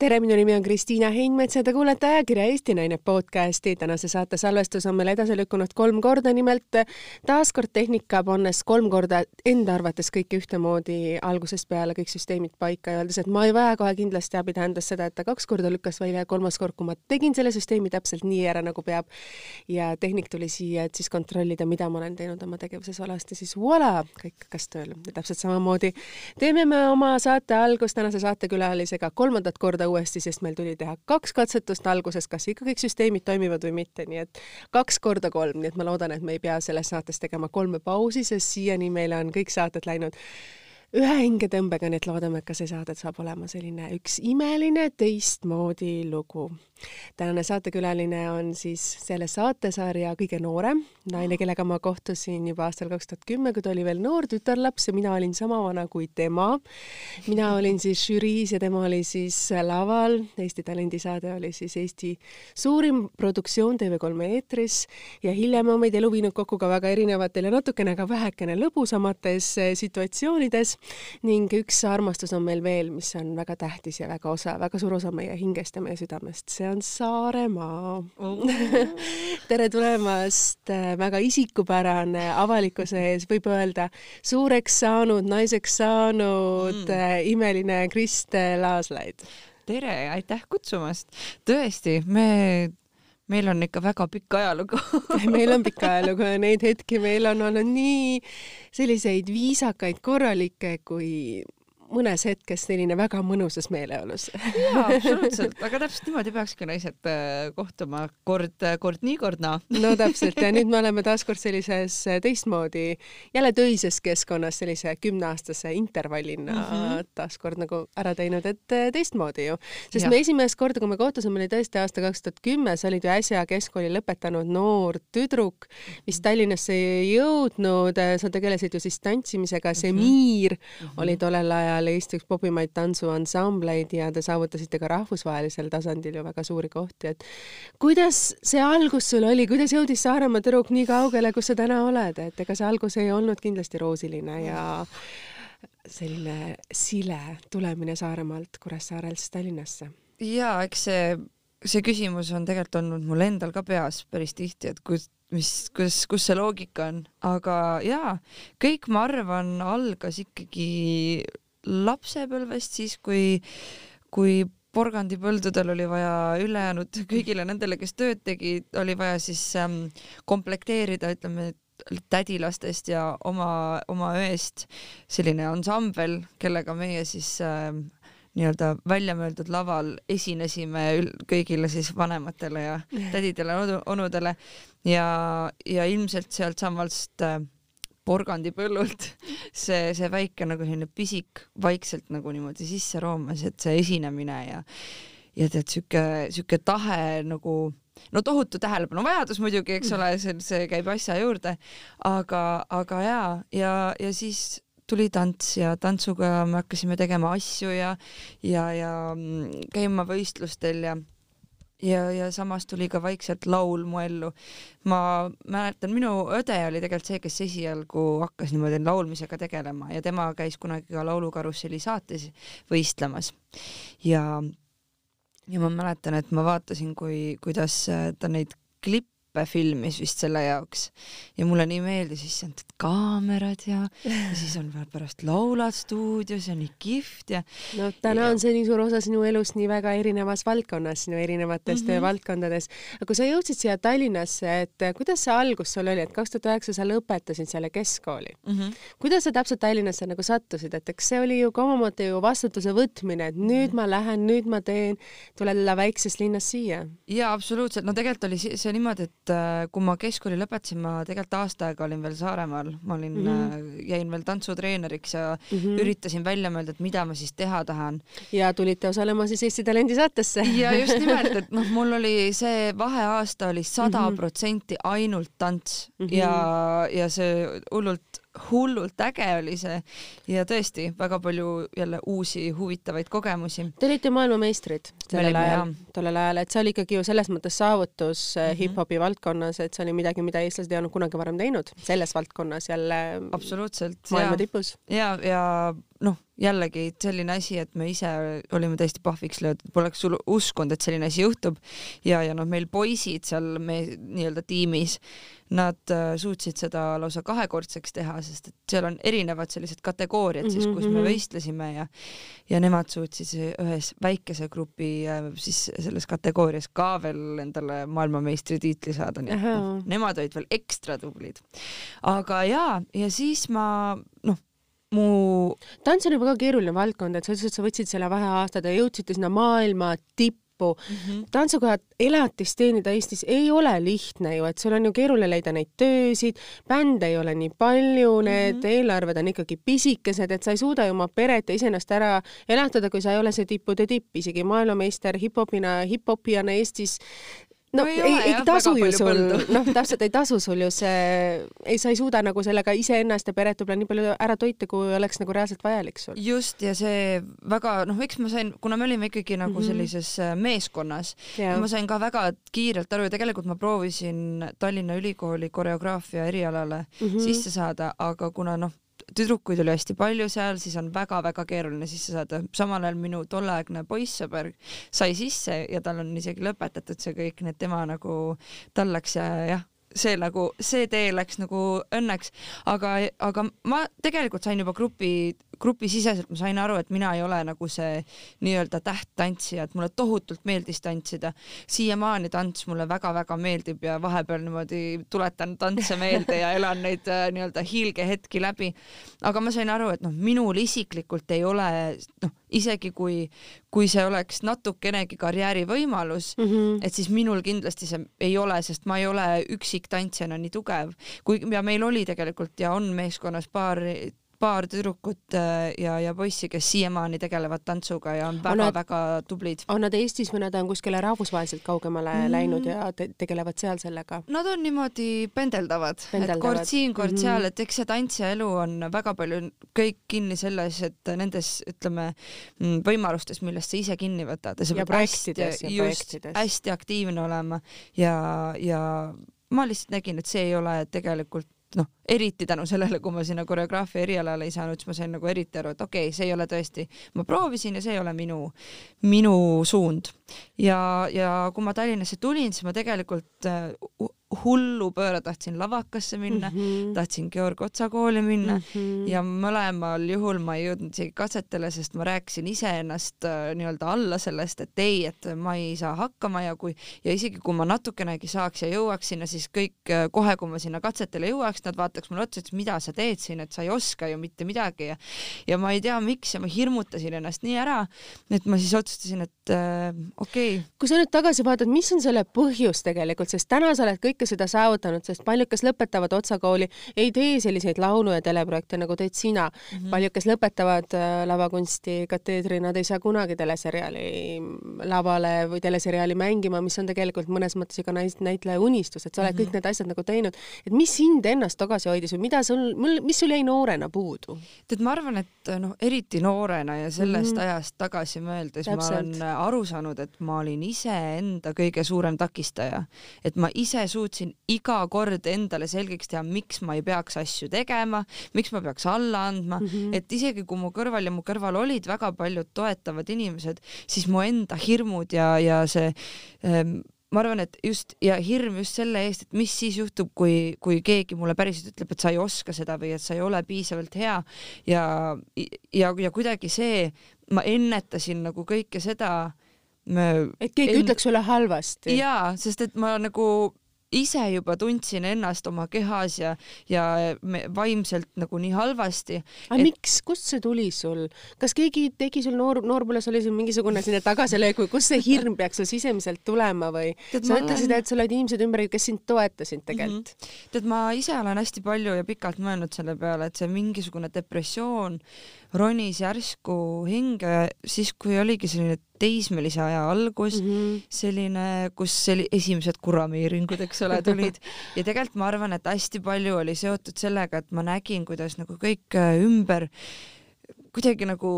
tere, minu nimi on Kristiina Heinmets ja te kuulete ajakirja Eesti Naine podcasti. tänase saate salvestus on meil edasi lükkunud kolm korda, nimelt taaskord tehnika pannes kolm korda enda arvates kõike ühtemoodi algusest peale kõik süsteemid paika ja öeldes, et ma ei vaja kohe kindlasti abi, tähendas seda, et ta kaks korda lükkas välja ja kolmas kord, kui ma tegin selle süsteemi täpselt nii ära, nagu peab. ja tehnik tuli siia, et siis kontrollida, mida ma olen teinud oma tegevuses valesti, siis voilà, kõik hakkas tööle. ja täpselt samamoodi teeme me oma saate algust tänase saatekülalisega kolmandat korda uuesti, sest meil tuli teha kaks katsetust alguses, kas ikka kõik süsteemid toimivad või mitte, nii et kaks korda kolm, nii et ma loodan, et me ei pea selles saates tegema kolme pausi, sest siiani meil on kõik saated läinud ühe hingetõmbega, nii et loodame, et ka see saade saab olema selline üks imeline teistmoodi lugu. tänane saatekülaline on siis selle saatesarja kõige noorem naine, kellega ma kohtusin juba aastal kaks tuhat kümme, kui ta oli veel noor tütarlaps ja mina olin sama vana kui tema. mina olin siis žüriis ja tema oli siis laval. Eesti talendisaade oli siis Eesti suurim produktsioon TV3 eetris ja hiljem on meid elu viinud kokku ka väga erinevatel ja natukene ka vähekene lõbusamates situatsioonides ning üks armastus on meil veel, mis on väga tähtis ja väga osa, väga suur osa meie hingest ja meie südamest, see on Saaremaa oh. tere tulemast, äh, väga isikupärane avalikkuse ees, võib öelda, suureks saanud, naiseks saanud mm. Äh, imeline Kristel Aaslaid tere, aitäh kutsumast. tõesti, me meil on ikka väga pikk ajalugu. Meil on pikk ajalugu ja neid hetki meil on olnud nii selliseid viisakaid, korralikke kui mõnes hetkes selline väga mõnusas meeleolus. jaa, absoluutselt, aga täpselt niimoodi peakski naised äh, kohtuma kord, kord nii, kord naa. no täpselt ja nüüd me oleme taaskord sellises äh, teistmoodi, jälle töises keskkonnas sellise kümneaastase intervallina mm -hmm. taaskord nagu ära teinud, et äh, teistmoodi ju. sest ja. me esimest korda, kui me kohtusime, oli tõesti aasta kaks tuhat kümme, sa olid ju äsja keskkooli lõpetanud noor tüdruk, vist Tallinnasse ei jõudnud, sa tegelesid ju siis tantsimisega, Semiir mm -hmm. oli tollel ajal ajal Eesti üks pobimaid tantsuansambleid ja te saavutasite ka rahvusvahelisel tasandil ju väga suuri kohti, et kuidas see algus sul oli, kuidas jõudis Saaremaa tüdruk nii kaugele, kus sa täna oled, et ega see algus ei olnud kindlasti roosiline ja selline sile tulemine Saaremaalt Kuressaarelt Tallinnasse? jaa, eks see, see küsimus on tegelikult olnud mul endal ka peas päris tihti, et kus mis, kus, kus see loogika on, aga jaa, kõik, ma arvan, algas ikkagi lapsepõlvest, siis kui, kui porgandipõldudel oli vaja ülejäänud kõigile nendele, kes tööd tegid, oli vaja siis ähm, komplekteerida, ütleme, tädilastest ja oma, oma õest selline ansambel, kellega meie siis ähm, nii-öelda väljamõeldud laval esinesime kõigile siis vanematele ja tädidele, onudele. Ja, ja ilmselt sealtsamast äh, porgandipõllult see, see väike nagu selline pisik vaikselt nagu niimoodi sisse roomas, et see esinemine ja ja tead, sihuke, sihuke tahe nagu no tohutu tähelepanu vajadus muidugi, eks ole, see, see käib asja juurde, aga, aga jaa, ja, ja siis tuli tants ja tantsuga me hakkasime tegema asju ja, ja, ja mm, käima võistlustel ja ja, ja samas tuli ka vaikselt laul mu ellu. ma mäletan, minu õde oli tegelikult see, kes esialgu hakkas niimoodi laulmisega tegelema ja tema käis kunagi ka Laulukarusselli saates võistlemas ja ja ma mäletan, et ma vaatasin, kui, kuidas ta neid klippe õppe filmis vist selle jaoks ja mulle nii meeldis, issand, kaamerad ja, ja siis on veel pärast laulad stuudios ja nii kihvt ja. no täna ja... on see nii suur osa sinu elust nii väga erinevas valdkonnas, sinu erinevates mm -hmm. valdkondades. aga kui sa jõudsid siia Tallinnasse, et kuidas see algus sul oli, et kaks tuhat üheksa sa lõpetasid selle keskkooli mm. -hmm. kuidas sa täpselt Tallinnasse nagu sattusid, et eks see oli ju ka omamoodi ju vastutuse võtmine, et nüüd mm -hmm. ma lähen, nüüd ma teen, tulla väiksest linnast siia. jaa, absoluutselt, no tegelikult oli see niimoodi, et et äh, kui ma keskkooli lõpetasin, ma tegelikult aasta aega olin veel Saaremaal, ma olin mm, -hmm. jäin veel tantsutreeneriks ja mm -hmm. üritasin välja mõelda, et mida ma siis teha tahan. ja tulite osalema siis Eesti Talendi saatesse ja just nimelt, et noh, mul oli see vaheaasta oli sada mhm. protsenti ainult tants mm -hmm. ja, ja see hullult hullult äge oli see ja tõesti väga palju jälle uusi huvitavaid kogemusi. Te olite maailmameistrid sellel ajal, tollel ajal, et see oli ikkagi ju selles mõttes saavutus mm -hmm. hip-hopi valdkonnas, et see oli midagi, mida eestlased ei olnud kunagi varem teinud selles valdkonnas jälle. absoluutselt. maailma tipus. ja, ja noh, jällegi selline asi, et me ise olime täiesti pahviks löödud, poleks uskunud, et selline asi juhtub ja, ja noh, meil poisid seal me nii-öelda tiimis, nad äh, suutsid seda lausa kahekordseks teha, sest et seal on erinevad sellised kategooriad siis, kus me Mhm. võistlesime ja ja nemad suutsid ühes väikese grupi äh, siis selles kategoorias ka veel endale maailmameistritiitli saada, nii et noh, nemad olid veel ekstra tublid. aga jaa, ja siis ma noh, mu tants on juba ka keeruline valdkond, et sa ütlesid, et sa võtsid selle vaheaastad ja jõudsite sinna maailma tippu. tantsukojad elatist teenida Eestis ei ole lihtne ju, et sul on ju keeruline leida neid töösid, bände ei ole nii palju, need mm -hmm. eelarved on ikkagi pisikesed, et sa ei suuda ju oma peret ja iseennast ära elatada, kui sa ei ole see tippude tipp, isegi maailmameister hip-hopina, hip-hopijana Eestis no, No ei ei, ole ei jah, tasu ju sul, noh, täpselt ei tasu sul ju see, ei, sa ei suuda nagu sellega iseennast ja peret võib-olla nii palju ära toita, kui oleks nagu reaalselt vajalik sul. just ja see väga noh, eks ma sain, kuna me olime ikkagi nagu Mhm. sellises äh, meeskonnas Jaa. ma sain ka väga kiirelt aru ja tegelikult ma proovisin Tallinna Ülikooli koreograafia erialale mm. -hmm. sisse saada, aga kuna noh, tüdrukuid oli hästi palju seal, siis on väga-väga keeruline sisse saada. samal ajal minu tolleaegne poissõber sai sisse ja tal on isegi lõpetatud see kõik, nii et tema nagu, tal läks ja jah, see nagu, see tee läks nagu õnneks, aga, aga ma tegelikult sain juba grupi, grupisiseselt ma sain aru, et mina ei ole nagu see nii-öelda tähttantsija, et mulle tohutult meeldis tantsida. siiamaani tants mulle väga-väga meeldib ja vahepeal niimoodi tuletan tantse meelde ja elan neid äh, nii-öelda hiilgehetki läbi. aga ma sain aru, et noh, minul isiklikult ei ole noh, isegi kui, kui see oleks natukenegi karjäärivõimalus mm. -hmm. et siis minul kindlasti see ei ole, sest ma ei ole üksiktantsijana nii tugev, kui ja meil oli tegelikult ja on meeskonnas paar paar tüdrukut äh, ja, ja poissi, kes siiamaani tegelevad tantsuga ja on väga-väga tublid. on nad Eestis või nad on kuskile rahvusvaheliselt kaugemale mm. Läinud ja te tegelevad seal sellega? Nad on niimoodi pendeldavad, et Pendeldavad. kord siin, kord mm. -hmm. seal, et eks see tantsija elu on väga palju kõik kinni selles, et nendes ütleme mm, võimalustes, millest sa ise kinni võtad ja sa pead hästi, just hästi aktiivne olema ja, ja ma lihtsalt nägin, et see ei ole tegelikult noh, eriti tänu sellele, kui ma sinna koreograafia erialale ei saanud, siis ma sain nagu eriti aru, et okei okay,, see ei ole tõesti, ma proovisin ja see ei ole minu, minu suund. ja, ja kui ma Tallinnasse tulin, siis ma tegelikult äh, hu- hullupööra tahtsin lavakasse minna mm. -hmm. tahtsin Georg Otsa kooli minna mm. -hmm. ja mõlemal juhul ma ei jõudnud isegi katsetele, sest ma rääkisin iseennast äh, nii-öelda alla sellest, et ei, et ma ei saa hakkama ja kui ja isegi kui ma natukenegi saaks ja jõuaks sinna, siis kõik äh, kohe, kui ma sinna katsetele jõuaks, nad vaataks mulle otsa, et mida sa teed siin, et sa ei oska ju mitte midagi ja ja ma ei tea, miks ja ma hirmutasin ennast nii ära, et ma siis otsustasin, et äh, okei okay, kui sa nüüd tagasi vaatad, mis on selle põhjus tegelikult, sest täna sa oled kõike seda saavutanud, sest paljud, kes lõpetavad Otsa kooli, ei tee selliseid laulu- ja teleprojekte, nagu teed sina mm. Mhm. -hmm. paljud, kes lõpetavad äh, lavakunsti kateedri, nad ei saa kunagi teleseriaali lavale või teleseriaali mängima, mis on tegelikult mõnes mõttes nais- näitleja unistus, et sa oled mm -hmm. kõik need asjad nagu teinud. et mis sind ennast tagasi hoidis või mida sul, mis sul jäi noorena puudu? tead, ma arvan, et noh, eriti noorena ja sellest mm Mhm. -hmm. ajast tagasi mõeldes ma Täpselt. olen aru saanud, et ma olin iseenda kõige suurem takistaja. et ma ise suutsin iga kord endale selgeks teha, miks ma ei peaks asju tegema, miks ma peaks alla andma mm, -hmm. et isegi kui mu kõrval ja mu kõrval olid väga paljud toetavad inimesed, siis mu enda hirmud ja, ja see ähm, ma arvan, et just ja hirm just selle eest, et mis siis juhtub, kui, kui keegi mulle päriselt ütleb, et sa ei oska seda või et sa ei ole piisavalt hea ja, ja, ja kuidagi see, ma ennetasin nagu kõike seda. et keegi en... ütleks sulle halvasti? jaa, sest et ma nagu ise juba tundsin ennast oma kehas ja, ja vaimselt nagu nii halvasti. aga et... miks, kust see tuli sul, kas keegi tegi sul noor, noorpõlves oli sul mingisugune selline tagasilöök või kust see hirm peaks sul sisemiselt tulema või sa ütlesid olen..., et sul olid inimesed ümber, kes sind toetasid tegelikult mm. -hmm. tead, ma ise olen hästi palju ja pikalt mõelnud selle peale, et see mingisugune depressioon ronis järsku hinge siis, kui oligi selline teismelise aja algus mm, -hmm. selline, kus selli, esimesed kuramiiringud, eks ole, tulid ja tegelikult ma arvan, et hästi palju oli seotud sellega, et ma nägin, kuidas nagu kõik ümber kuidagi nagu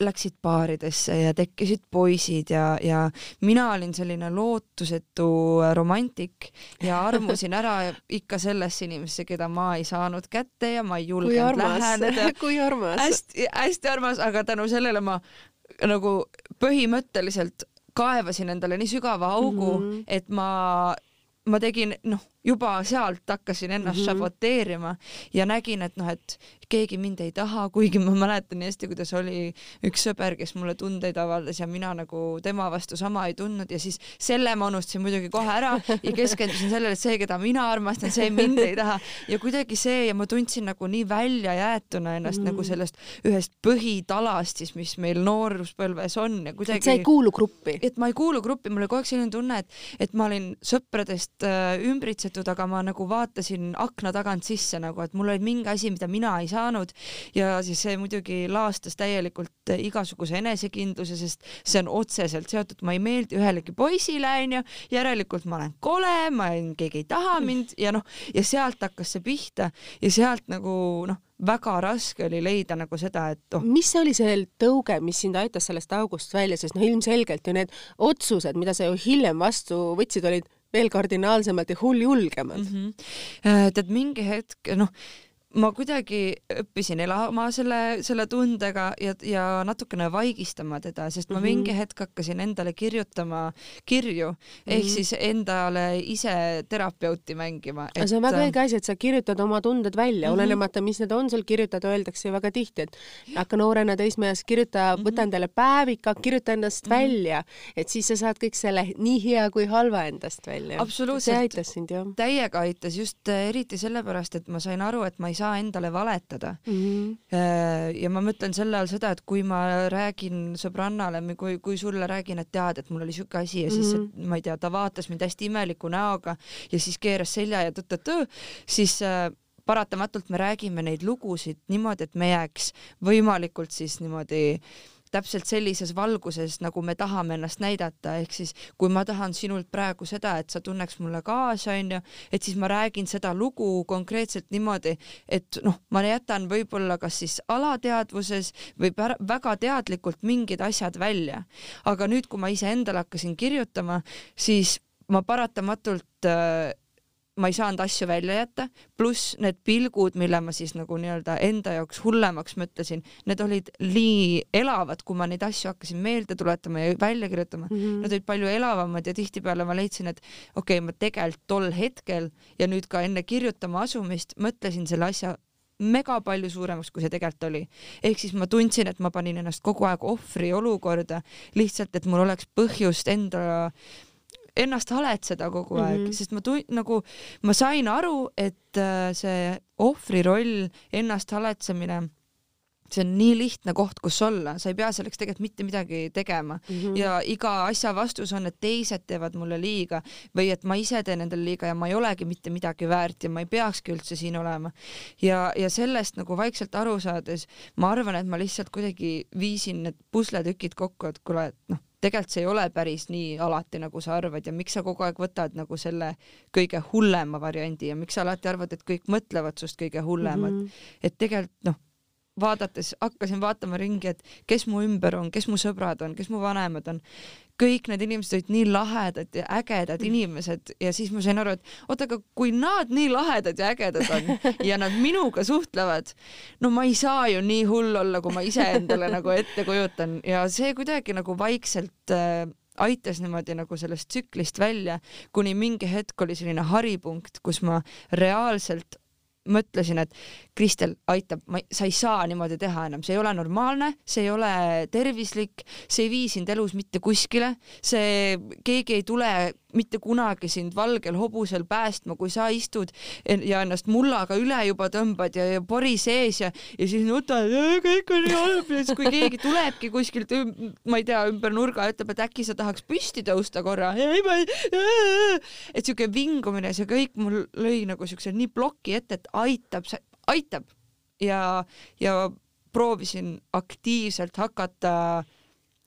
läksid baaridesse ja tekkisid poisid ja, ja mina olin selline lootusetu romantik ja armusin ära ikka sellesse inimesse, keda ma ei saanud kätte ja ma ei julgenud läheneda. kui armas. hästi-hästi armas, aga tänu sellele ma nagu põhimõtteliselt kaevasin endale nii sügava augu mm, -hmm. et ma ma tegin, noh, juba sealt hakkasin ennast mm -hmm. saboteerima ja nägin, et noh, et keegi mind ei taha, kuigi ma mäletan nii hästi, kuidas oli üks sõber, kes mulle tundeid avaldas ja mina nagu tema vastu sama ei tundnud ja siis selle ma unustasin muidugi kohe ära ja keskendusin sellele, et see, keda mina armastan, see mind ei taha ja kuidagi see ja ma tundsin nagu nii väljajäetuna ennast mm -hmm. nagu mhm. sellest ühest põhitalast siis, mis meil nooruspõlves on ja kuidagi. et sa ei kuulu gruppi? et ma ei kuulu gruppi, mul oli kogu aeg selline tunne, et, et ma olin sõpradest äh, ümbritsetud, aga ma nagu vaatasin akna tagant sisse nagu, et mul oli mingi asi, mida mina ei saanud. Ja siis see muidugi laastas täielikult igasuguse enesekindluse, sest see on otseselt seotud, ma ei meeldi ühelegi poisile onju, järelikult ma olen kole, ma olen, keegi ei taha mind. Ja noh, ja sealt hakkas see pihta. Ja sealt nagu noh, väga raske oli leida nagu seda, et oh. mis oli see tõuge, mis sind aitas sellest august välja, sest noh, ilmselgelt ju need otsused, mida sa ju hiljem vastu võtsid, olid veel kardinaalsemalt ja hulljulgemad mm. -hmm. tead, mingi hetk, noh, ma kuidagi õppisin elama selle, selle tundega ja, ja natukene vaigistama teda, sest ma mm -hmm. mingi hetk hakkasin endale kirjutama kirju mm -hmm. ehk siis endale ise terapeuti mängima et.... see on väga õige asi, et sa kirjutad oma tunded välja mm, -hmm. olenemata, mis need on, sul kirjutada öeldakse ju väga tihti, et hakka noorena teismeeas, kirjuta mm, -hmm. võta endale päevika, kirjuta ennast mm -hmm. välja, et siis sa saad kõik selle nii hea kui halva endast välja. see aitas sind jah? täiega aitas just äh, eriti sellepärast, et ma sain aru, et ma ei saa saa endale valetada mm. -hmm. ja ma mõtlen selle all seda, et kui ma räägin sõbrannale või kui, kui sulle räägin, et tead, et mul oli siuke asi ja siis mm, -hmm. ma ei tea, ta vaatas mind hästi imeliku näoga ja siis keeras selja ja tõtt-tõtt, siis äh, paratamatult me räägime neid lugusid niimoodi, et me jääks võimalikult siis niimoodi äh, täpselt sellises valguses, nagu me tahame ennast näidata, ehk siis kui ma tahan sinult praegu seda, et sa tunneks mulle kaasa, onju, et siis ma räägin seda lugu konkreetselt niimoodi, et noh, ma jätan võib-olla kas siis alateadvuses või väga teadlikult mingid asjad välja. aga nüüd, kui ma iseendale hakkasin kirjutama, siis ma paratamatult äh, ma ei saanud asju välja jätta, pluss need pilgud, mille ma siis nagu nii-öelda enda jaoks hullemaks mõtlesin, need olid nii elavad, kui ma neid asju hakkasin meelde tuletama ja välja kirjutama mm, -hmm. nad olid palju elavamad ja tihtipeale ma leidsin, et okei okay,, ma tegelikult tol hetkel ja nüüd ka enne kirjutama asumist mõtlesin selle asja mega palju suuremaks, kui see tegelikult oli. ehk siis ma tundsin, et ma panin ennast kogu aeg ohvri olukorda lihtsalt, et mul oleks põhjust enda ennast haletseda kogu aeg mm, -hmm. sest ma tun-, nagu ma sain aru, et äh, see ohvri roll, ennast haletsemine, see on nii lihtne koht, kus olla, sa ei pea selleks tegelikult mitte midagi tegema mm -hmm. ja iga asja vastus on, et teised teevad mulle liiga või et ma ise teen endale liiga ja ma ei olegi mitte midagi väärt ja ma ei peakski üldse siin olema. ja, ja sellest nagu vaikselt aru saades ma arvan, et ma lihtsalt kuidagi viisin need pusletükid kokku, et kuule, et noh tegelikult see ei ole päris nii alati, nagu sa arvad ja miks sa kogu aeg võtad nagu selle kõige hullema variandi ja miks sa alati arvad, et kõik mõtlevad sinust kõige hullemat mm. -hmm. et tegelikult noh, vaadates hakkasin vaatama ringi, et kes mu ümber on, kes mu sõbrad on, kes mu vanemad on kõik need inimesed olid nii lahedad ja ägedad mm. inimesed ja siis ma sain aru, et oota, aga kui nad nii lahedad ja ägedad on ja nad minuga suhtlevad, no ma ei saa ju nii hull olla, kui ma iseendale nagu ette kujutan ja see kuidagi nagu vaikselt äh, aitas niimoodi nagu sellest tsüklist välja, kuni mingi hetk oli selline haripunkt, kus ma reaalselt mõtlesin, et Kristel aitab, ma, sa ei saa niimoodi teha enam, see ei ole normaalne, see ei ole tervislik, see ei vii sind elus mitte kuskile, see, keegi ei tule mitte kunagi sind valgel hobusel päästma, kui sa istud ja ennast mullaga üle juba tõmbad ja, ja pori sees ja, ja siis nutad, kõik on nii halb. Ja siis kui keegi tulebki kuskilt, ma ei tea, ümber nurga, ütleb, et äkki sa tahaks püsti tõusta korra, et siuke vingumine, see kõik mul lõi nagu siukse nii ploki ette, et aitab, aitab. Ja, ja proovisin aktiivselt hakata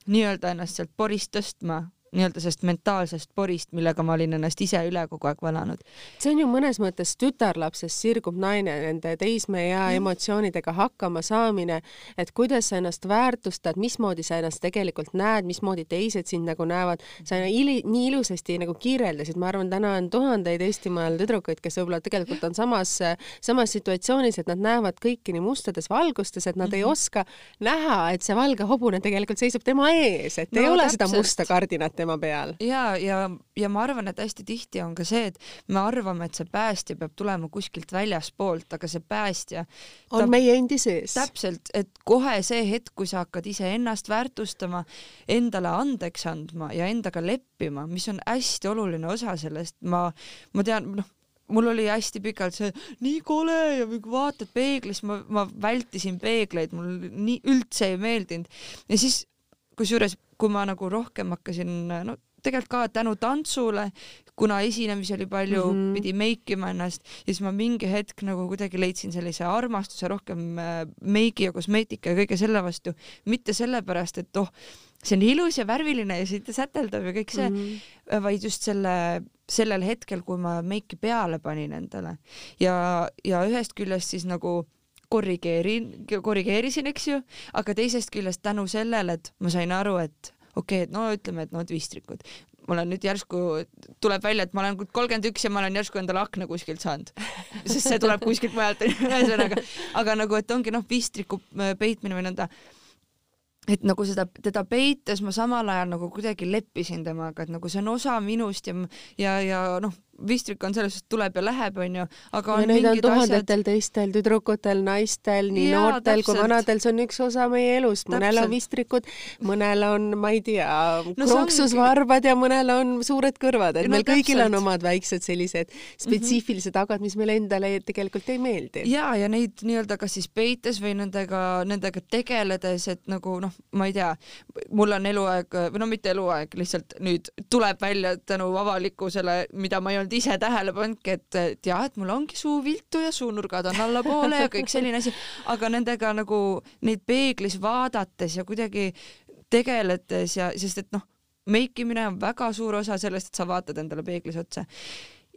nii-öelda ennast sealt porist tõstma nii-öelda sellest mentaalsest porist, millega ma olin ennast ise üle kogu aeg valanud. see on ju mõnes mõttes tütarlapsest sirgub naine, nende teismeea mm. emotsioonidega hakkama saamine, et kuidas sa ennast väärtustad, mismoodi sa ennast tegelikult näed, mismoodi teised sind nagu näevad. sa ili, nii ilusasti nagu kirjeldasid, ma arvan, täna on tuhandeid Eestimaal tüdrukuid, kes võib-olla tegelikult on samas, samas situatsioonis, et nad näevad kõiki nii mustades valgustes, et nad mm -hmm. ei mhm. oska näha, et see valge hobune tegelikult seisab tema ees, et no, ei ole täpselt. seda musta kardinat tema peal. ja, ja, ja ma arvan, et hästi tihti on ka see, et me arvame, et see päästja peab tulema kuskilt väljaspoolt, aga see päästja on ta, meie endi sees. täpselt, et kohe see hetk, kui sa hakkad iseennast väärtustama, endale andeks andma ja endaga leppima, mis on hästi oluline osa sellest, ma, ma tean, noh mul oli hästi pikalt see nii kole ja vaatad peeglis, ma, ma vältisin peegleid, mul nii üldse ei meeldinud ja siis kusjuures kui ma nagu rohkem hakkasin, no tegelikult ka tänu tantsule, kuna esinemisi oli palju mm, -hmm. pidi meikima ennast ja siis ma mingi hetk nagu kuidagi leidsin sellise armastuse rohkem äh, meigi ja kosmeetika ja kõige selle vastu, mitte sellepärast, et oh, see on ilus ja värviline ja siit säteldab ja kõik see mm, -hmm. vaid just selle, sellel hetkel, kui ma meiki peale panin endale ja, ja ühest küljest siis nagu korrigeerin, korrigeerisin, eks ju, aga teisest küljest tänu sellele, et ma sain aru, et okei okay,, et no ütleme, et no tvistrikud, mul on nüüd järsku, tuleb välja, et ma olen kolmkümmend üks ja ma olen järsku endale akna kuskilt saanud. sest see tuleb kuskilt mujalt, ühesõnaga, aga nagu, et ongi noh, vistriku äh, peitmine või nõnda. Et nagu seda, teda peites ma samal ajal nagu kuidagi leppisin temaga, et nagu see on osa minust ja, ja, ja noh, vistrik on selles suhtes tuleb ja läheb, onju, aga on ja neid on tuhandetel asjad... teistel tüdrukutel, naistel, nii ja, noortel täpselt. kui vanadel, see on üks osa meie elust, mõnel on vistrikud, mõnel on, ma ei tea no,, krooksusvarbad ongi... ja mõnel on suured kõrvad, et no, meil täpselt. kõigil on omad väiksed sellised spetsiifilised mm -hmm. agad, mis meile endale tegelikult ei meeldi. ja, ja neid nii-öelda kas siis peites või nendega, nendega tegeledes, et nagu noh, ma ei tea, mul on eluaeg või no mitte eluaeg, lihtsalt nüüd tuleb välja tänu avalikkusele, mida ma ei olnud olnud ise tähele pannudki, et, et jah, et mul ongi suu viltu ja suunurgad on allapoole ja kõik selline asi, aga nendega nagu neid peeglis vaadates ja kuidagi tegeledes ja sest et noh, meikimine on väga suur osa sellest, et sa vaatad endale peeglis otsa.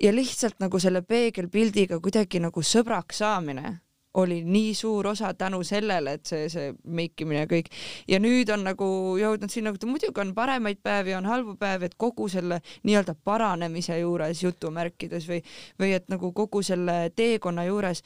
Ja lihtsalt nagu selle peegelpildiga kuidagi nagu sõbraks saamine oli nii suur osa tänu sellele, et see, see meikimine ja kõik. ja nüüd on nagu jõudnud sinna, muidugi on paremaid päevi, on halbu päevi, et kogu selle nii-öelda paranemise juures jutumärkides või, või et nagu kogu selle teekonna juures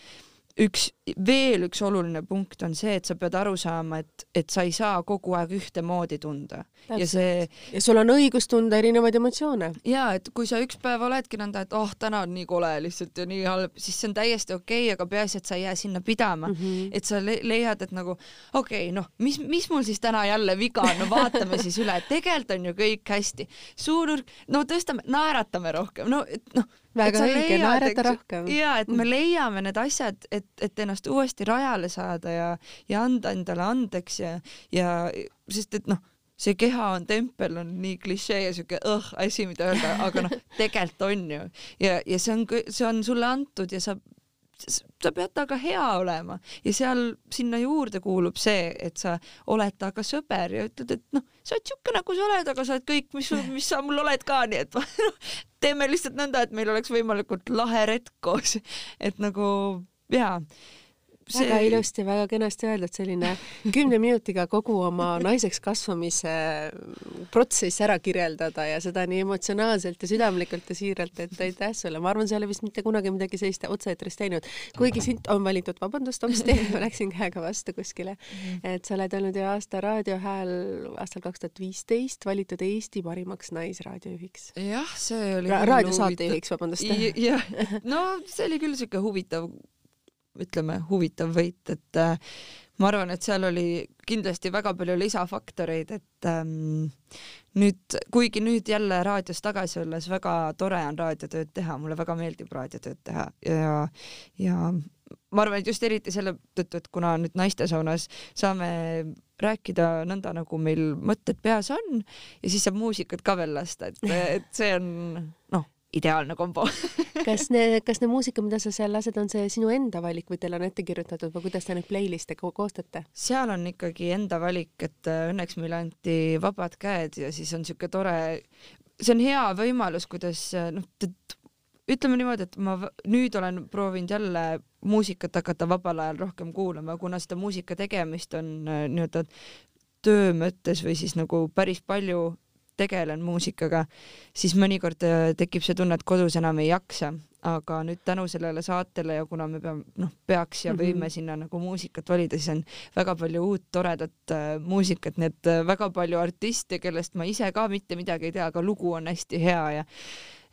üks, veel üks oluline punkt on see, et sa pead aru saama, et, et sa ei saa kogu aeg ühtemoodi tunda. ja see. ja sul on õigus tunda erinevaid emotsioone. ja et kui sa üks päev oledki nõnda, et oh, täna on nii kole lihtsalt ja nii halb, siis see on täiesti okei okay,, aga peaasi, et sa ei jää sinna pidama mm, -hmm. et sa le leiad, et nagu okei okay,, noh, mis, mis mul siis täna jälle viga on, no vaatame siis üle, tegelikult on ju kõik hästi. suunurk, no tõstame, naeratame rohkem, no et noh väga õige, naerata rohkem. ja et me mm. leiame need asjad, et, et ennast uuesti rajale saada ja, ja anda endale andeks ja, ja sest et noh, see keha on tempel, on nii klišee ja siuke õh asi, mida öelda, aga noh, tegelikult on ju ja, ja see on, see on sulle antud ja sa sa pead temaga hea olema. Ja seal sinna juurde kuulub see, et sa oled temaga sõber ja ütled, et noh, sa oled siuke nagu sa oled, aga sa oled kõik, mis, mis sa mul oled ka, nii et teeme lihtsalt nõnda, et meil oleks võimalikult lahe retk koos, et nagu jaa see... väga ilusti, väga kenasti öeldud, selline kümne minutiga kogu oma naiseks kasvamise protsess ära kirjeldada ja seda nii emotsionaalselt ja südamlikult ja siiralt, et aitäh sulle, ma arvan, sa ei ole vist mitte kunagi midagi sellist otse-eetris teinud, kuigi sind on valitud, vabandust, hopsti, ma läksin käega vastu kuskile, mhm. et sa oled olnud ju aasta raadiohääl aastal kaks tuhat viisteist valitud Eesti parimaks naisraadiojuhiks. jah, see oli Ra raadiosaatejuhiks, vabandust. jah, no see oli küll siuke huvitav ütleme, huvitav võit, et äh, ma arvan, et seal oli kindlasti väga palju lisafaktoreid, et ähm, nüüd, kuigi nüüd jälle raadios tagasi olles väga tore on raadiotööd teha, mulle väga meeldib raadiotööd teha ja, ja ma arvan, et just eriti selle tõttu, et kuna nüüd naistesaunas saame rääkida nõnda, nagu meil mõtted peas on ja siis saab muusikat ka veel lasta, et, et see on ideaalne kombo kas need, kas need muusika, mida sa seal lased, on see sinu enda valik või teil on ette kirjutatud või kuidas te neid playlist'e ko koostate? seal on ikkagi enda valik, et äh, õnneks meile anti vabad käed ja siis on siuke tore, see on hea võimalus, kuidas äh, noh, ütleme niimoodi, et ma nüüd olen proovinud jälle muusikat hakata vabal ajal rohkem kuulama, kuna seda muusika tegemist on äh, nii-öelda töö mõttes või siis nagu päris palju tegelen muusikaga, siis mõnikord äh, tekib see tunne, et kodus enam ei jaksa, aga nüüd tänu sellele saatele ja kuna me peame, noh, peaks ja võime mm -hmm. sinna nagu muusikat valida, siis on väga palju uut toredat äh, muusikat, nii et äh, väga palju artiste, kellest ma ise ka mitte midagi ei tea, aga lugu on hästi hea ja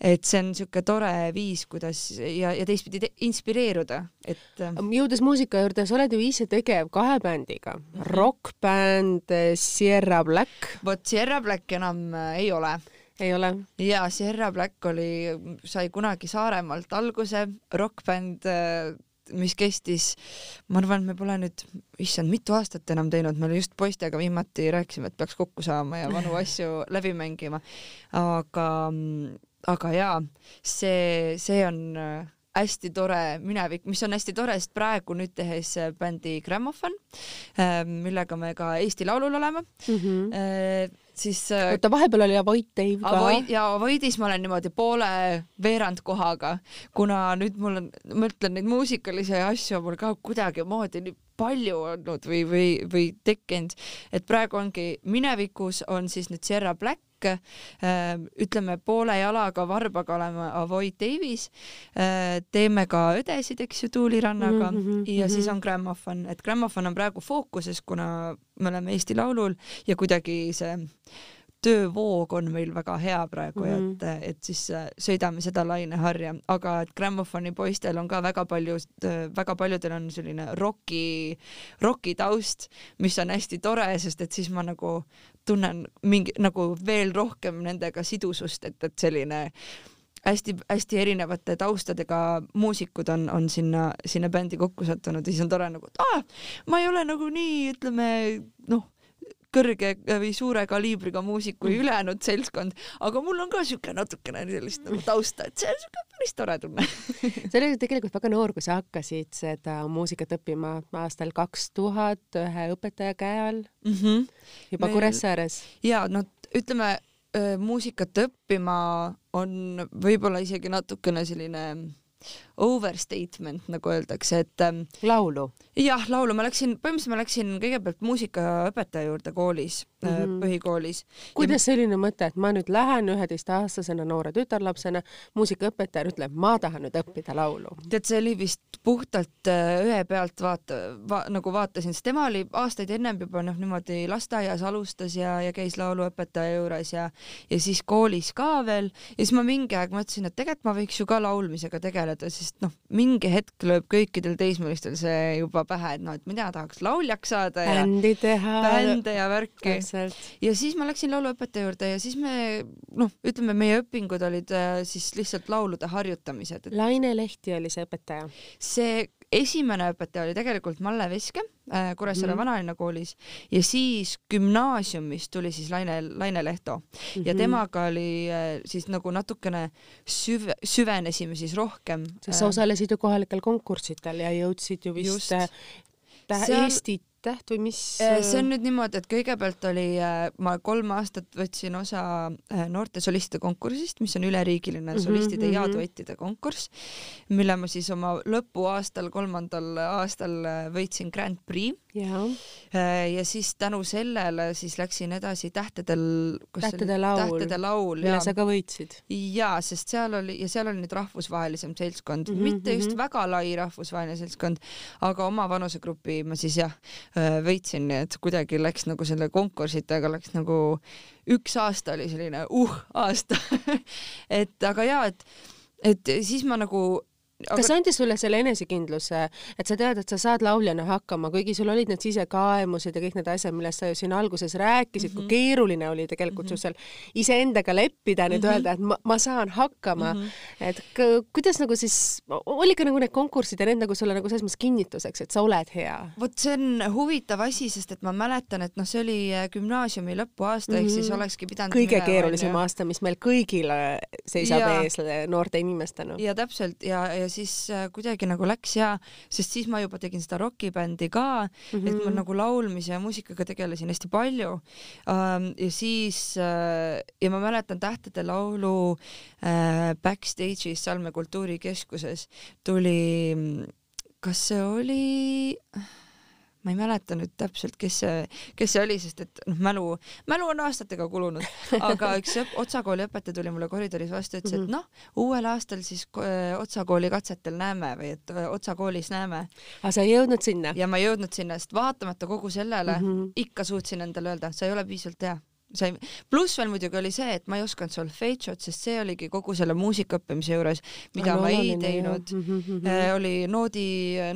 et see on niisugune tore viis, kuidas ja, ja teistpidi te inspireeruda, et. Äh, jõudes muusika juurde, sa oled ju ise tegev kahe bändiga mm, -hmm. rokkbänd äh, Sierra Black. vot Sierra Black enam äh, ei ole ei ole? ja Sierra Black oli, sai kunagi Saaremaalt alguse, rokkbänd mis kestis, ma arvan, et me pole nüüd, issand, mitu aastat enam teinud, me just poistega viimati rääkisime, et peaks kokku saama ja vanu asju läbi mängima. aga mm, aga jaa, see, see on äh, hästi tore minevik, mis on hästi tore, sest praegu nüüd tehes äh, bändi Grammofon, äh, millega me ka Eesti Laulul oleme mm, -hmm. siis. oota, vahepeal oli Avoid Dave ka Avoid,. ja Avoidis ma olen niimoodi poole veerandkohaga, kuna nüüd mul on, ma ütlen, neid muusikalisi asju on mul ka kuidagimoodi nii palju olnud või, või, või tekkinud, et praegu ongi minevikus on siis nüüd Sierra Black äh, ütleme poole jalaga varbaga oleme Avoid Davis, äh, teeme ka õdesid, eks ju, Tuulirannaga mm -hmm, ja mm -hmm. siis on Grammofon, et Grammofon on praegu fookuses, kuna me oleme Eesti Laulul ja kuidagi see töövoog on meil väga hea praegu mm -hmm. et, et siis äh, sõidame seda laineharja, aga et Grammofoni poistel on ka väga palju, äh, väga paljudel on selline roki, roki taust, mis on hästi tore, sest et siis ma nagu tunnen mingi nagu veel rohkem nendega sidusust, et, et selline hästi-hästi erinevate taustadega muusikud on, on sinna, sinna bändi kokku sattunud ja siis on tore nagu, et aa, ma ei ole nagu nii, ütleme noh kõrge või suure kaliibriga muusik kui mm. ülejäänud seltskond, aga mul on ka siuke natukene sellist nagu tausta, et see on siuke päris tore tunne sa olid tegelikult väga noor, kui sa hakkasid seda muusikat õppima aastal kaks tuhat ühe õpetaja käe all mm. -hmm. juba Me... Kuressaares. ja no ütleme muusikat õppima on võib-olla isegi natukene selline overstatement, nagu öeldakse, et ähm, laulu? jah, laulu, ma läksin, põhimõtteliselt ma läksin kõigepealt muusikaõpetaja juurde koolis mm, -hmm. põhikoolis. kuidas ja... selline mõte, et ma nüüd lähen üheteistaastasena noore tütarlapsena, muusikaõpetaja ütleb, ma tahan nüüd õppida laulu? tead, see oli vist puhtalt äh, ühe pealt vaata va,, nagu vaatasin, sest tema oli aastaid ennem juba noh, niimoodi lasteaias alustas ja, ja käis lauluõpetaja juures ja, ja siis koolis ka veel ja siis ma mingi aeg mõtlesin, et tegelikult ma võiks ju ka laulmisega tegeleda, sest noh, mingi hetk lööb kõikidel teismelistel see juba pähe, et noh, et mina tahaks lauljaks saada ja bändi teha. bände ja värki. ja siis ma läksin lauluõpetaja juurde ja siis me noh, ütleme, meie õpingud olid äh, siis lihtsalt laulude harjutamised et.... Laine Lehti oli see õpetaja? see esimene õpetaja oli tegelikult Malle Veske äh, Kuressaare mm. Vanalinna koolis ja siis gümnaasiumis tuli siis Laine, Laine Lehto mm -hmm. ja mhm. temaga oli äh, siis nagu natukene süv-, süvenesime siis rohkem. sest sa äh, osalesid ju kohalikel konkurssidel ja jõudsid ju vist Just. Seal... Eestit täht või mis? Äh, see on nüüd niimoodi, et kõigepealt oli, äh, ma kolm aastat võtsin osa äh, noorte solistide konkursist, mis on üleriigiline mm -hmm, solistide mm -hmm. ja duettide konkurss, mille ma siis oma lõpuaastal, kolmandal aastal võitsin Grand Prix. Ja, ja siis tänu sellele siis läksin edasi Tähtedel, Tähtede laul, tähtede laul, mille sa ka võitsid. ja, sest seal oli ja seal oli nüüd rahvusvahelisem seltskond. Mm, -hmm, mitte just mm -hmm. väga lai rahvusvaheline seltskond, aga oma vanusegrupi ma siis jah Äh, võitsin, nii et kuidagi läks nagu selle konkursitega läks nagu üks aasta oli selline uh aasta. Et aga ja, et, et siis ma nagu aga... kas andis sulle selle enesekindluse, et sa tead, et sa saad lauljana hakkama, kuigi sul olid need sisekaemused ja kõik need asjad, millest sa ju siin alguses rääkisid mm, -hmm. kui mhm. keeruline oli tegelikult mm -hmm. sul seal iseendaga leppida, nüüd mm -hmm. öelda, et ma, ma saan hakkama mm. -hmm. et kuidas nagu siis, oli ka nagu need konkursid ja need nagu sulle nagu selles mõttes kinnituseks, et sa oled hea? vot see on huvitav asi, sest et ma mäletan, et noh, see oli äh, gümnaasiumi lõpuaasta mm, -hmm. ehk siis mhm. olekski pidanud kõige keerulisem aasta, mis meil kõigil seisab ja, ees noorte inimestena. ja täpselt ja, ja siis äh, kuidagi nagu läks ja, sest siis ma juba tegin seda rokibändi ka mm, -hmm. et ma nagu laulmise ja muusikaga tegelesin hästi palju ähm,. ja siis äh, ja ma mäletan Tähtede Laulu äh, backstage'is Salme kultuurikeskuses tuli, kas see oli ma ei mäleta nüüd täpselt, kes see, kes see oli, sest et noh, mälu, mälu on aastatega kulunud, aga üks Otsa kooli õpetaja tuli mulle koridoris vastu, ütles, et mhm. noh, uuel aastal siis Otsa kooli katsetel näeme või et Otsa koolis näeme. aga sa ei jõudnud sinna? ja ma ei jõudnud sinna, sest vaatamata kogu sellele mm -hmm. ikka suutsin endale öelda, sa ei ole piisavalt hea sa ei, pluss veel muidugi oli see, et ma ei osanud solfeitšot, sest see oligi kogu selle muusika õppimise juures, mida no, ma ei teinud. Mm -hmm. Äh, oli noodi,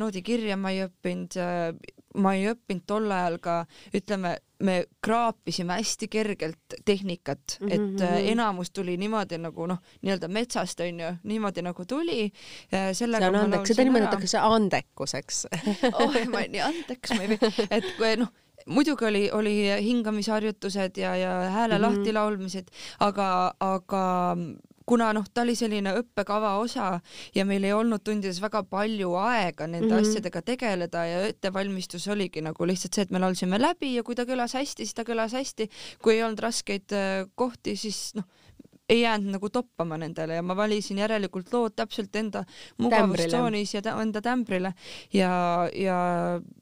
noodikirja ma ei õppinud äh,, ma ei õppinud tol ajal ka, ütleme, me kraapisime hästi kergelt tehnikat mm, -hmm. et äh, mhm. enamus tuli niimoodi nagu noh, nii-öelda metsast onju, niimoodi nagu tuli. Äh, see on andeks, seda nimetatakse andekuseks oh, ma olen nii andekas, ma ei või, et kui noh muidugi oli, oli hingamisharjutused ja, ja hääle mm -hmm. lahti laulmised, aga, aga kuna noh, ta oli selline õppekava osa ja meil ei olnud tundides väga palju aega nende mm -hmm. asjadega tegeleda ja ettevalmistus oligi nagu lihtsalt see, et me laulsime läbi ja kui ta kõlas hästi, siis ta kõlas hästi. kui ei olnud raskeid äh, kohti, siis noh ei jäänud nagu toppama nendele ja ma valisin järelikult lood täpselt enda mugavustsoonis ja enda tämbrile. Ja, ja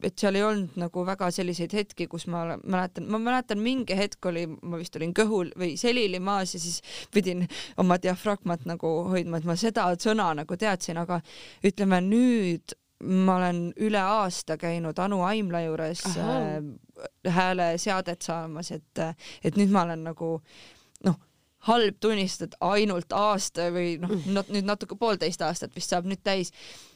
et seal ei olnud nagu väga selliseid hetki, kus ma mäletan, ma mäletan mingi hetk oli, ma vist olin kõhul või selili maas ja siis pidin oma diafragmat nagu hoidma, et ma seda sõna nagu teadsin, aga ütleme nüüd ma olen üle aasta käinud Anu Aimla juures äh, hääleseadet saamas, et, et nüüd ma olen nagu noh halb tunnistada, ainult aasta või noh, mm. nüüd natuke poolteist aastat vist saab nüüd täis.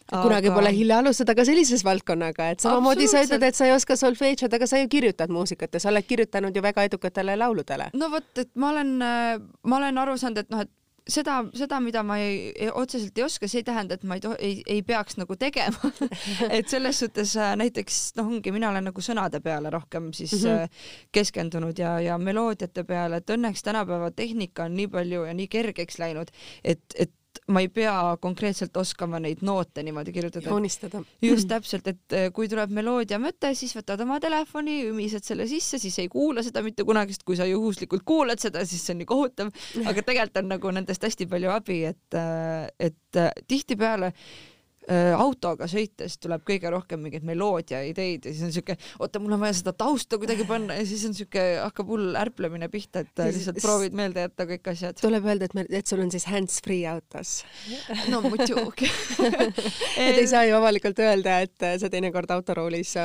Aga... kunagi pole hilja alustada ka sellises valdkonnaga, et samamoodi sa ütled, et sa ei oska solfeedžot, aga sa ju kirjutad muusikat ja sa oled kirjutanud ju väga edukatele lauludele. no vot, et ma olen, ma olen aru saanud, et noh, et seda, seda, mida ma ei, ei, otseselt ei oska, see ei tähenda, et ma ei, ei, ei peaks nagu tegema et selles suhtes äh, näiteks noh, ongi, mina olen nagu sõnade peale rohkem siis mm -hmm. keskendunud ja, ja meloodiate peale, et õnneks tänapäeva tehnika on nii palju ja nii kergeks läinud, et, et ma ei pea konkreetselt oskama neid noote niimoodi kirjutada. joonistada. just täpselt, et eh, kui tuleb meloodia mõte, siis võtad oma telefoni, ümised selle sisse, siis ei kuula seda mitte kunagi, sest kui sa juhuslikult kuulad seda, siis see on nii kohutav, aga tegelikult on nagu nendest hästi palju abi, et, eh, et eh, tihtipeale Äh, autoga sõites tuleb kõige rohkem mingeid meloodia ideid ja siis on siuke, oota, mul on vaja seda tausta kuidagi panna ja siis on siuke, hakkab hull ärplemine pihta, et lihtsalt proovid meelde jätta kõik asjad. tuleb öelda, et me, et sul on siis hands-free autos. no muidugi et ei saa ju avalikult öelda, et sa teinekord autoroolis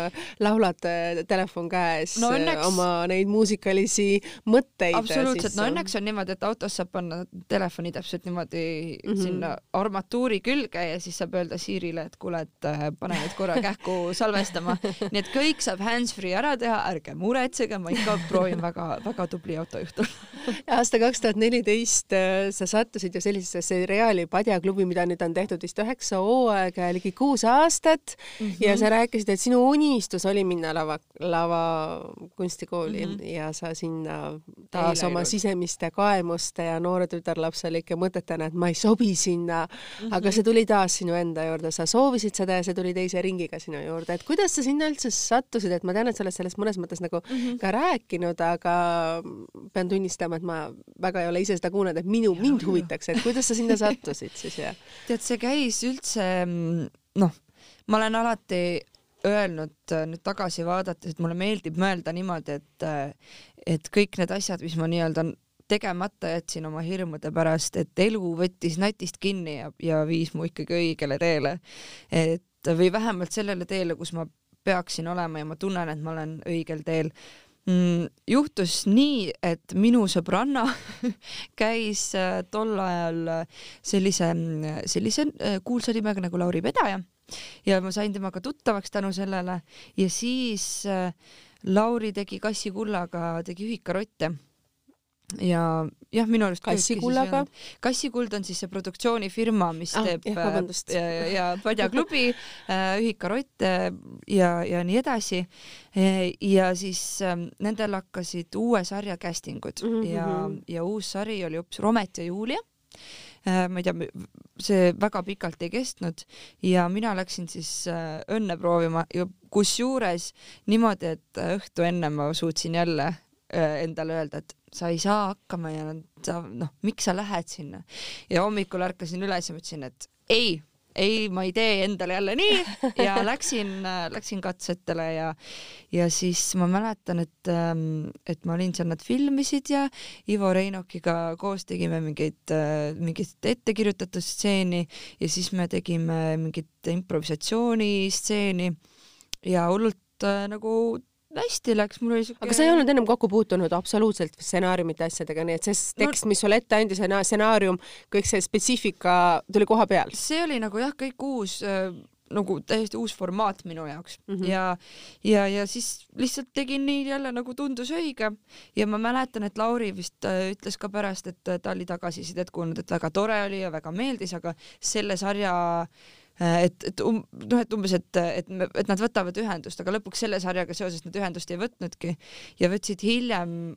laulad äh, telefon käes no, õnneks... oma neid muusikalisi mõtteid. absoluutselt, no õnneks on niimoodi, et autos saab panna telefoni täpselt niimoodi mm -hmm. sinna armatuuri külge ja siis saab öelda siia Siirile, et kuule, et äh, pane nüüd korra kähku salvestama. nii et kõik saab hands-free ära teha, ärge muretsege, ma ikka proovin väga-väga tubli autojuht olla. aasta kaks tuhat neliteist äh, sa sattusid ju sellisesse seriaali Padjaklubi, mida nüüd on tehtud vist üheksa hooaega ja ligi kuus aastat mm -hmm. ja sa rääkisid, et sinu unistus oli minna lava, lavakunstikooli mm -hmm. ja sa sinna taas Eile oma sisemiste kaemuste ja noore tütarlapselike mõtetena, et ma ei sobi sinna mm, -hmm. aga see tuli taas sinu enda juurde juurde, sa soovisid seda ja see tuli teise ringiga sinu juurde, et kuidas sa sinna üldse sattusid, et ma tean, et sa oled sellest mõnes mõttes nagu mm -hmm. ka rääkinud, aga pean tunnistama, et ma väga ei ole ise seda kuulnud, et minu, mind huvitaks, et kuidas sa sinna sattusid siis ja? tead, see käis üldse noh, ma olen alati öelnud nüüd tagasi vaadates, et mulle meeldib mõelda niimoodi, et et kõik need asjad, mis ma nii-öelda tegemata jätsin oma hirmude pärast, et elu võttis natist kinni ja, ja viis mu ikkagi õigele teele. et või vähemalt sellele teele, kus ma peaksin olema ja ma tunnen, et ma olen õigel teel. mm, juhtus nii, et minu sõbranna käis äh, tol ajal sellise, sellise äh, kuulsa nimega nagu Lauri Pedaja ja ma sain temaga tuttavaks tänu sellele ja siis äh, Lauri tegi kassikullaga, tegi ühikarotte ja jah, minu arust kassikullaga. kassikuld on siis see produktsioonifirma, mis ah, teeb jah, äh, ja, ja padjaklubi äh, ühikarotte ja, ja nii edasi. ja siis ähm, nendel hakkasid uue sarja casting ud mm -hmm. ja, ja uus sari oli hoopis Romet ja Julia äh, ma ei tea, see väga pikalt ei kestnud ja mina läksin siis õnne proovima ja kusjuures niimoodi, et õhtu enne ma suutsin jälle endale öelda, et sa ei saa hakkama ja sa noh, miks sa lähed sinna? Ja hommikul ärkasin üles ja mõtlesin, et ei, ei, ma ei tee endale jälle nii. Ja läksin, läksin katsetele ja, ja siis ma mäletan, et, ähm, et ma olin seal, nad filmisid ja Ivo Reinokiga koos tegime mingeid, mingit ettekirjutatud stseeni ja siis me tegime mingit improvisatsioonistseeni ja hullult äh, nagu hästi läks, mul oli siuke. aga sa ei olnud ennem kokku puutunud absoluutselt stsenaariumite asjadega, nii et see tekst no,, mis sulle ette andis, stsenaarium, kõik see spetsiifika tuli koha peal? see oli nagu jah, kõik uus nagu täiesti uus formaat minu jaoks. Mm -hmm. ja, ja, ja siis lihtsalt tegin nii jälle nagu tundus õige. Ja ma mäletan, et Lauri vist äh, ütles ka pärast, et äh, ta oli tagasisidet kuulnud, et väga tore oli ja väga meeldis, aga selle sarja äh, et, et um, noh, et umbes, et, et, et nad võtavad ühendust, aga lõpuks selle sarjaga seoses nad ühendust ei võtnudki. Ja võtsid hiljem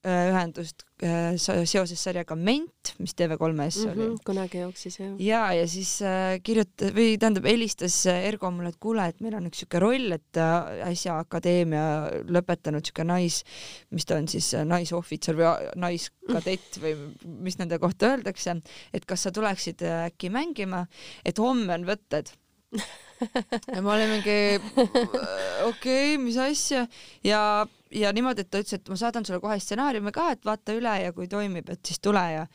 ühendust äh, seoses sarjaga Ment, mis TV3-s mm -hmm, oli. kunagi jooksis jah. ja, ja siis äh, kirjutas või tähendab, helistas Ergo mulle, et kuule, et meil on üks siuke roll, et äsja akadeemia lõpetanud siuke nais, mis ta on siis naisohvitser või naiskadett või mis nende kohta öeldakse, et kas sa tuleksid äkki mängima, et homme on võtted ja ma olin mingi okei okay,, mis asja? Ja ja niimoodi, et ta ütles, et ma saadan sulle kohe stsenaariumi ka, et vaata üle ja kui toimib, et siis tule ja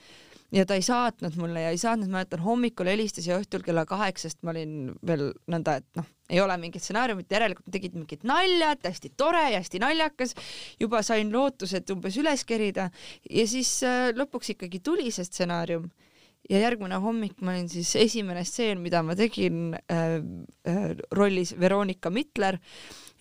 ja ta ei saatnud mulle ja ei saatnud, ma mäletan hommikul helistas ja õhtul kella kaheksast ma olin veel nõnda, et noh, ei ole mingit stsenaariumit, järelikult tegid mingit nalja, et hästi tore ja hästi naljakas. juba sain lootused umbes üles kerida. Ja siis äh, lõpuks ikkagi tuli see stsenaarium ja järgmine hommik ma olin siis esimene stseen, mida ma tegin äh, äh, rollis Veronika Mitler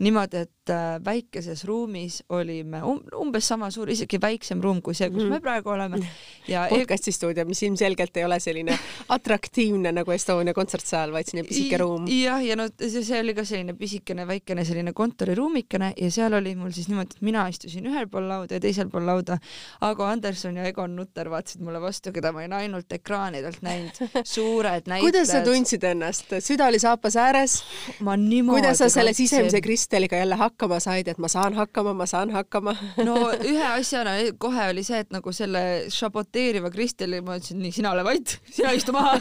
niimoodi, et äh, väikeses ruumis olime um umbes sama suur, isegi väiksem ruum kui see, kus mm me praegu oleme. ja podcasti stuudio, mis ilmselgelt ei ole selline atraktiivne nagu Estonia kontsertsaal, vaid selline pisike ruum. jah, ja no see, oli ka selline pisikene väikene selline kontoriruumikene ja seal oli mul siis niimoodi, et mina istusin ühel pool lauda ja teisel pool lauda. Ago Anderson ja Egon Nutter vaatasid mulle vastu, keda ma olin ainult ekraanidelt näinud, suured näitlejad. kuidas sa tundsid ennast, süda oli saapas ääres? ma niimoodi. kuidas sa selle sisemise krist Kristeliga jälle hakkama said, et ma saan hakkama, ma saan hakkama. No ühe asjana kohe oli see, et nagu selle šaboteeriva Kristeli ma ütlesin, nii, sina ole vait, sina istu maha.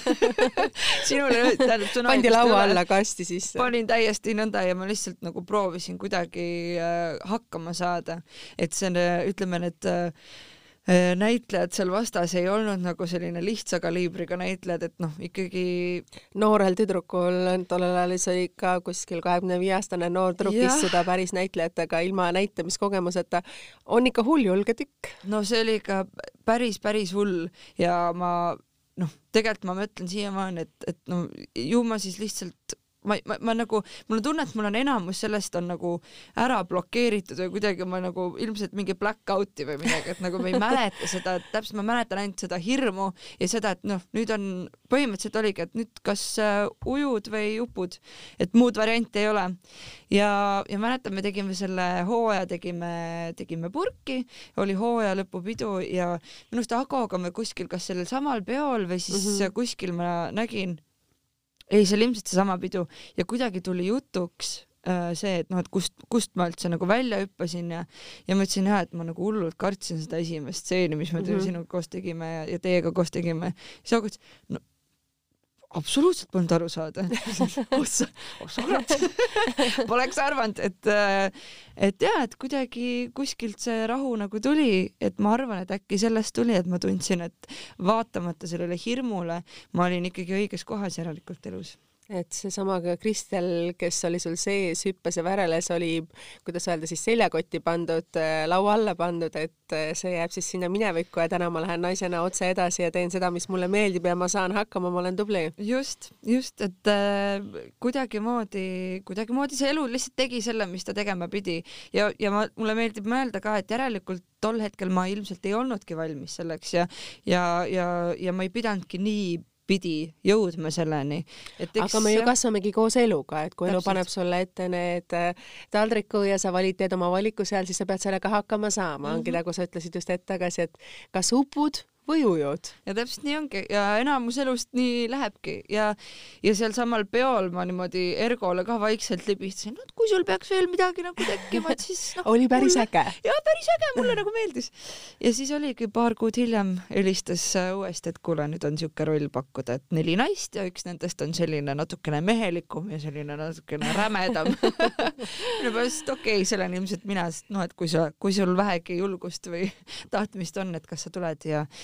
Sinule tähendab sõna pandi laua alla kasti sisse. panin täiesti nõnda ja ma lihtsalt nagu proovisin kuidagi äh, hakkama saada, et see, ütleme need äh, Äh, näitlejad seal vastas ei olnud nagu selline lihtsa kaliibriga näitlejad, et noh, ikkagi noorel tüdrukul tollel ajal oli ikka kuskil kahekümne viie aastane noor tüdruk istuda päris näitlejatega ilma näitamiskogemuseta, on ikka hulljulge tükk. no see oli ikka päris, päris hull ja ma noh, tegelikult ma mõtlen siiamaani, et, et no ju ma siis lihtsalt ma, ma, ma nagu, mul on tunne, et mul on enamus sellest on nagu ära blokeeritud või kuidagi ma nagu ilmselt mingi black out'i või midagi, et nagu ma ei mäleta seda, täpselt ma mäletan ainult seda hirmu ja seda, et noh, nüüd on põhimõtteliselt oligi, et nüüd kas uh, ujud või upud, et muud varianti ei ole. ja, ja mäletan, me tegime selle hooaja, tegime, tegime purki, oli hooaja lõpupidu ja minu arust Agoga me kuskil, kas sellel samal peol või siis mm -hmm. kuskil ma nägin ei, see oli ilmselt seesama pidu ja kuidagi tuli jutuks äh, see, et noh, et kust, kust ma üldse nagu välja hüppasin ja ja ma ütlesin jah, et ma nagu hullult kartsin seda esimest stseeni, mis me mm -hmm. sinuga koos tegime ja, ja teiega koos tegime. siis August, no absoluutselt polnud aru saada. ossa, ossa kurat Poleks arvanud, et, äh, et ja, et kuidagi kuskilt see rahu nagu tuli, et ma arvan, et äkki sellest tuli, et ma tundsin, et vaatamata sellele hirmule, ma olin ikkagi õiges kohas järelikult elus et seesama ka Kristel, kes oli sul sees, hüppas ja väreles, oli, kuidas öelda siis, seljakotti pandud, äh, laua alla pandud, et äh, see jääb siis sinna minevikku ja täna ma lähen naisena otse edasi ja teen seda, mis mulle meeldib ja ma saan hakkama, ma olen tubli. just, just, et äh, kuidagimoodi, kuidagimoodi see elu lihtsalt tegi selle, mis ta tegema pidi ja, ja ma, mulle meeldib mõelda ka, et järelikult tol hetkel ma ilmselt ei olnudki valmis selleks ja, ja, ja, ja ma ei pidanudki nii pidi jõudma selleni. aga me ju kasvamegi koos eluga, et kui elu paneb sulle ette need äh, taldriku ja sa valid, teed oma valiku seal, siis sa pead sellega hakkama saama mm, -hmm. ongi nagu sa ütlesid just hetk tagasi, et kas upud või ujud. ja täpselt nii ongi ja enamus elust nii lähebki ja, ja sealsamal peol ma niimoodi Ergole ka vaikselt libistasin, et kui sul peaks veel midagi nagu tekkima, et siis noh. oli päris mulle, äge. ja päris äge, mulle nagu meeldis. ja siis oligi paar kuud hiljem helistas äh, uuesti, et kuule, nüüd on siuke roll pakkuda, et neli naist ja üks nendest on selline natukene mehelikum ja selline natukene rämedam no just okei okay,, see olen ilmselt mina, sest noh, et kui sa, kui sul vähegi julgust või tahtmist on, et kas sa tuled ja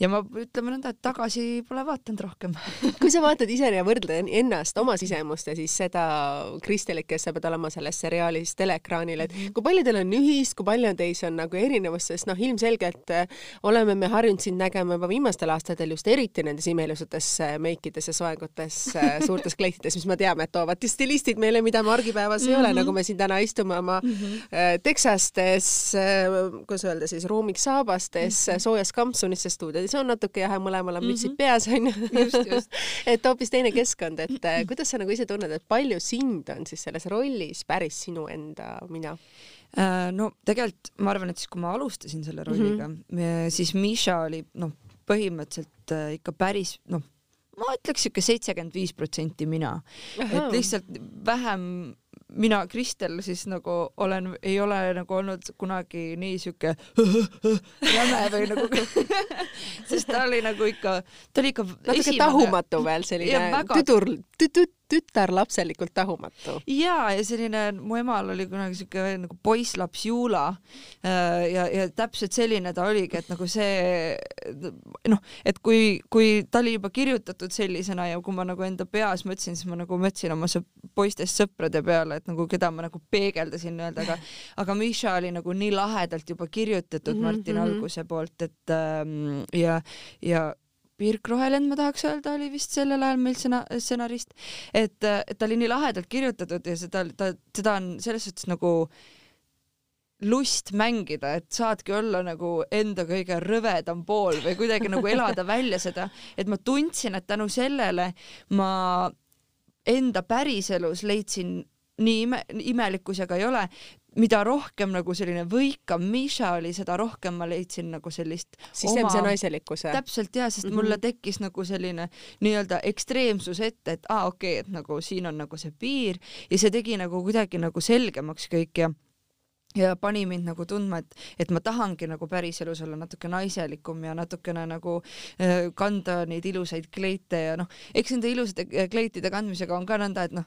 ja ma ütleme nõnda, et tagasi pole vaadanud rohkem kui sa vaatad ise ja võrdled ennast oma sisemust ja siis seda Kristelit, kes sa pead olema selles seriaalis teleekraanil, et kui palju teil on ühist, kui palju teis on nagu erinevust, sest noh, ilmselgelt äh, oleme me harjunud sind nägema juba viimastel aastatel just eriti nendes imeilusates äh, meikides ja soengutes äh, suurtes kleitides, mis me teame, et toovad stilistid meile, mida me argipäevas mm -hmm. ei ole, mhm. nagu me siin täna istume oma mm -hmm. Texastes, kuidas öelda siis, ruumiks saabastes mm -hmm. soojas kampsunisse stuudios see on natuke jah, mõlemal on mütsid mm -hmm. peas onju. et hoopis teine keskkond, et äh, kuidas sa nagu ise tunned, et palju sind on siis selles rollis päris sinu enda mina? Äh, no tegelikult ma arvan, et siis kui ma alustasin selle rolliga mm, -hmm. siis Miša oli noh, põhimõtteliselt äh, ikka päris noh, ma ütleks siuke seitsekümmend viis protsenti mina, et lihtsalt vähem mina, Kristel, siis nagu olen, ei ole nagu olnud kunagi nii sihuke jäme või nagu sest ta oli nagu ikka, ta oli ikka natuke tahumatu veel selline väga... tüdur tüt-tüt tütarlapselikult tahumatu. ja, ja selline, mu emal oli kunagi siuke nagu poisslaps Juula äh, ja, ja täpselt selline ta oligi, et nagu see noh, et kui, kui ta oli juba kirjutatud sellisena ja kui ma nagu enda peas mõtlesin, siis ma nagu mõtlesin oma poistest sõprade peale, et nagu keda ma nagu peegeldasin nii-öelda, aga aga Miša oli nagu nii lahedalt juba kirjutatud mm -hmm. Martin. Alguse poolt, et ähm, ja, ja Pirk Rohelend, ma tahaks öelda, oli vist sellel ajal meil sõna, stsenarist, et, et ta oli nii lahedalt kirjutatud ja seda, ta, seda on selles suhtes nagu lust mängida, et saadki olla nagu enda kõige rõvedam pool või kuidagi nagu elada välja seda, et ma tundsin, et tänu sellele ma enda päriselus leidsin nii ime, imelikkusega ei ole, mida rohkem nagu selline võikam Miša oli, seda rohkem ma leidsin nagu sellist sisemise oma... naiselikkuse. täpselt ja, sest mm -hmm. mulle tekkis nagu selline nii-öelda ekstreemsus ette, et aa ah, okei okay,, et nagu siin on nagu see piir ja see tegi nagu kuidagi nagu selgemaks kõik ja ja pani mind nagu tundma, et, et ma tahangi nagu päriselus olla natuke naiselikum ja natukene nagu äh, kanda neid ilusaid kleite ja noh, eks nende ilusate kleitide kandmisega on ka nõnda, et noh,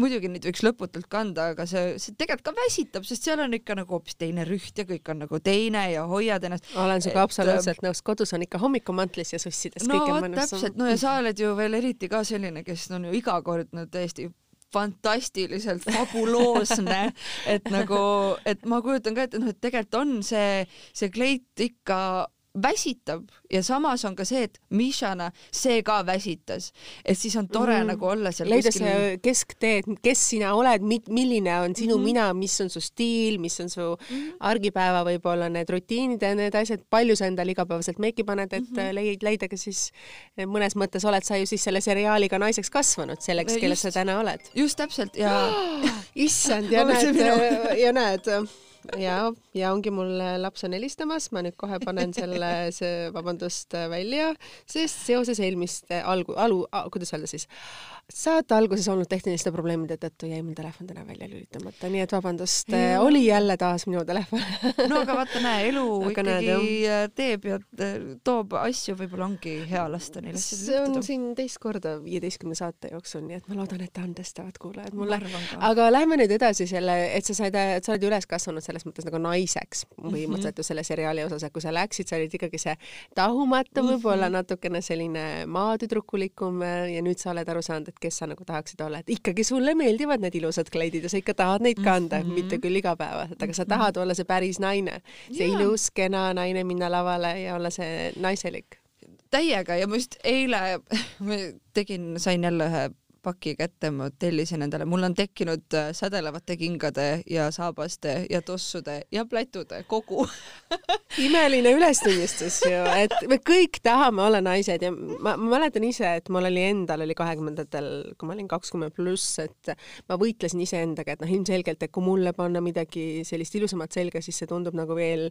muidugi neid võiks lõputult kanda, aga see, see tegelikult ka väsitab, sest seal on ikka nagu hoopis teine rüht ja kõik on nagu teine ja hoiad ennast. olen sinuga absoluutselt nõus, kodus on ikka hommikumantlis ja sussides no, kõige mõnusam. täpselt, no ja sa oled ju veel eriti ka selline, kes on ju iga kord no täiesti fantastiliselt fabuloosne, et nagu, et ma kujutan ka ette, noh, et tegelikult on see, see kleit ikka väsitab. Ja samas on ka see, et Mishana see ka väsitas, et siis on tore mm. nagu olla seal leida kuskil... see kesktee, et kes sina oled, milline on sinu mm mina, mis on su stiil, mis on su mm argipäeva võib-olla need rutiinid ja need asjad, palju sa endale igapäevaselt meiki paned, et mm -hmm. leid, leida ka siis mõnes mõttes oled sa ju siis selle seriaaliga naiseks kasvanud selleks, kelleks sa täna oled. just täpselt ja issand ja näed ja näed ja, ja ongi mul laps on helistamas, ma nüüd kohe panen selle, see, vabandust, välja, sest seoses eelmiste algu-, alu, kuidas öelda siis, saate alguses olnud tehniliste probleemide tõttu jäi mul telefon täna välja lülitamata, nii et vabandust, oli jälle taas minu telefon. No aga vaata, näe, elu aga ikkagi näed, äh, teeb ja äh, toob asju, võib-olla ongi hea lasta neil asjadel see on siin teist korda viieteistkümne saate jooksul, nii et ma loodan, et andestavad kuulajad mulle. aga lähme nüüd edasi selle, et sa said, sa oled üles kasvanud selles mõttes nagu naiseks põhimõtteliselt ju selle seriaali osas, et kui sa läksid, sa olid ikkagi see tahumatu, võib-olla natukene selline maatüdrukulikum ja nüüd sa oled aru saanud, et kes sa nagu tahaksid olla, et ikkagi sulle meeldivad need ilusad kleidid ja sa ikka tahad neid kanda mm, -hmm. mitte küll igapäevaselt, aga sa tahad olla see päris naine, see yeah. ilus, kena naine, minna lavale ja olla see naiselik. Täiega ja ma just eile tegin, sain jälle ühe paki kätte, ma tellisin endale, mul on tekkinud äh, sädelevate kingade ja saabaste ja tossude ja plätude kogu. Imeline ülestunnistus ju, et me kõik tahame olla naised ja ma, ma mäletan ise, et mul oli endal oli kahekümnendatel, kui ma olin kakskümmend pluss, et ma võitlesin iseendaga, et noh, ilmselgelt, et kui mulle panna midagi sellist ilusamat selga, siis see tundub nagu veel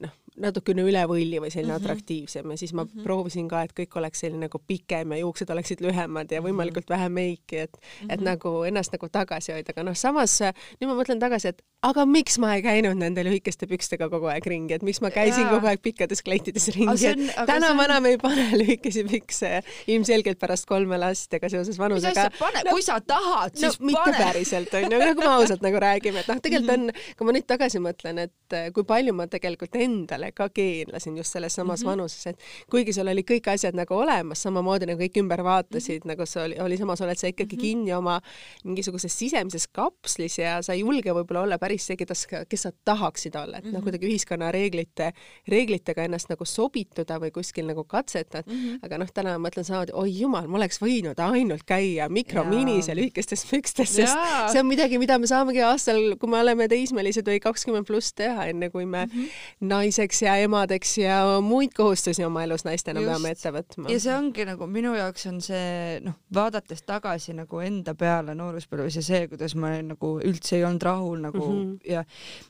noh, natukene üle võlli või selline mm -hmm. atraktiivsem ja siis ma mm -hmm. proovisin ka, et kõik oleks selline nagu pikem ja juuksed oleksid lühemad ja mhm. võimalikult vähe meiki, et mm, -hmm. et mhm. nagu ennast nagu tagasi hoida, aga noh, samas nüüd ma mõtlen tagasi, et aga miks ma ei käinud nende lühikeste pükstega kogu aeg ringi, et miks ma käisin ja. kogu aeg pikkades kleitides ringi, et täna ma enam ei pane lühikesi pükse ilmselgelt pärast kolme last ega seoses vanusega. no,, kui sa tahad, siis no, pane. mitte päriselt onju, kui me ausalt nagu räägime, et noh, tegelikult mhm. on, kui ma nüüd tagasi mõtlen, et kui palju ma tegelikult endale ka keenlasin just selles samas mm -hmm. vanuses, et kuigi sul oli kõik asjad nagu olemas, samamoodi nagu kõik ümber vaatasid mm, -hmm. nagu see oli, oli samas oled sa ikkagi mm -hmm. kinni oma mingisuguses sisemises kapslis ja sa ei julge võib-olla olla päris see, keda kes sa tahaksid olla, et mm -hmm. noh, kuidagi ühiskonna reeglite, reeglitega ennast nagu sobituda või kuskil nagu katsetad mm, -hmm. aga noh, täna ma mõtlen samamoodi, oi jumal, ma oleks võinud ainult käia mikrominis ja lühikestes pükstes, sest ja. see on midagi, mida me saamegi aastal, kui me oleme teismelised või kakskümmend pluss teha, enne kui me mm -hmm. naiseks ja emadeks ja muid kohustusi oma elus naistena Just. peame ette võtma. ja see ongi nagu minu jaoks on see noh, vaadates tagasi nagu enda peale nooruspõlves ja see, kuidas ma nagu üldse ei olnud rahul nagu mm -hmm. Ja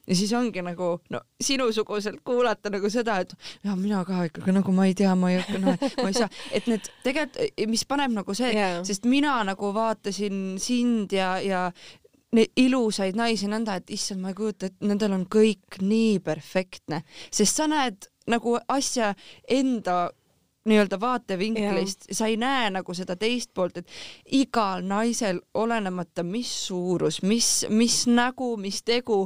ja siis ongi nagu no sinusuguselt kuulata nagu seda, et ja mina ka ikkagi nagu ma ei tea, ma ei hakka, noh, ma ei saa, et need tegelikult, mis paneb nagu see yeah., sest mina nagu vaatasin sind ja, ja neid ilusaid naisi nõnda, et issand, ma ei kujuta ette, nendel on kõik nii perfektne, sest sa näed nagu asja enda nii-öelda vaatevinklist, sa ei näe nagu seda teist poolt, et igal naisel, olenemata mis suurus, mis, mis nägu, mis tegu,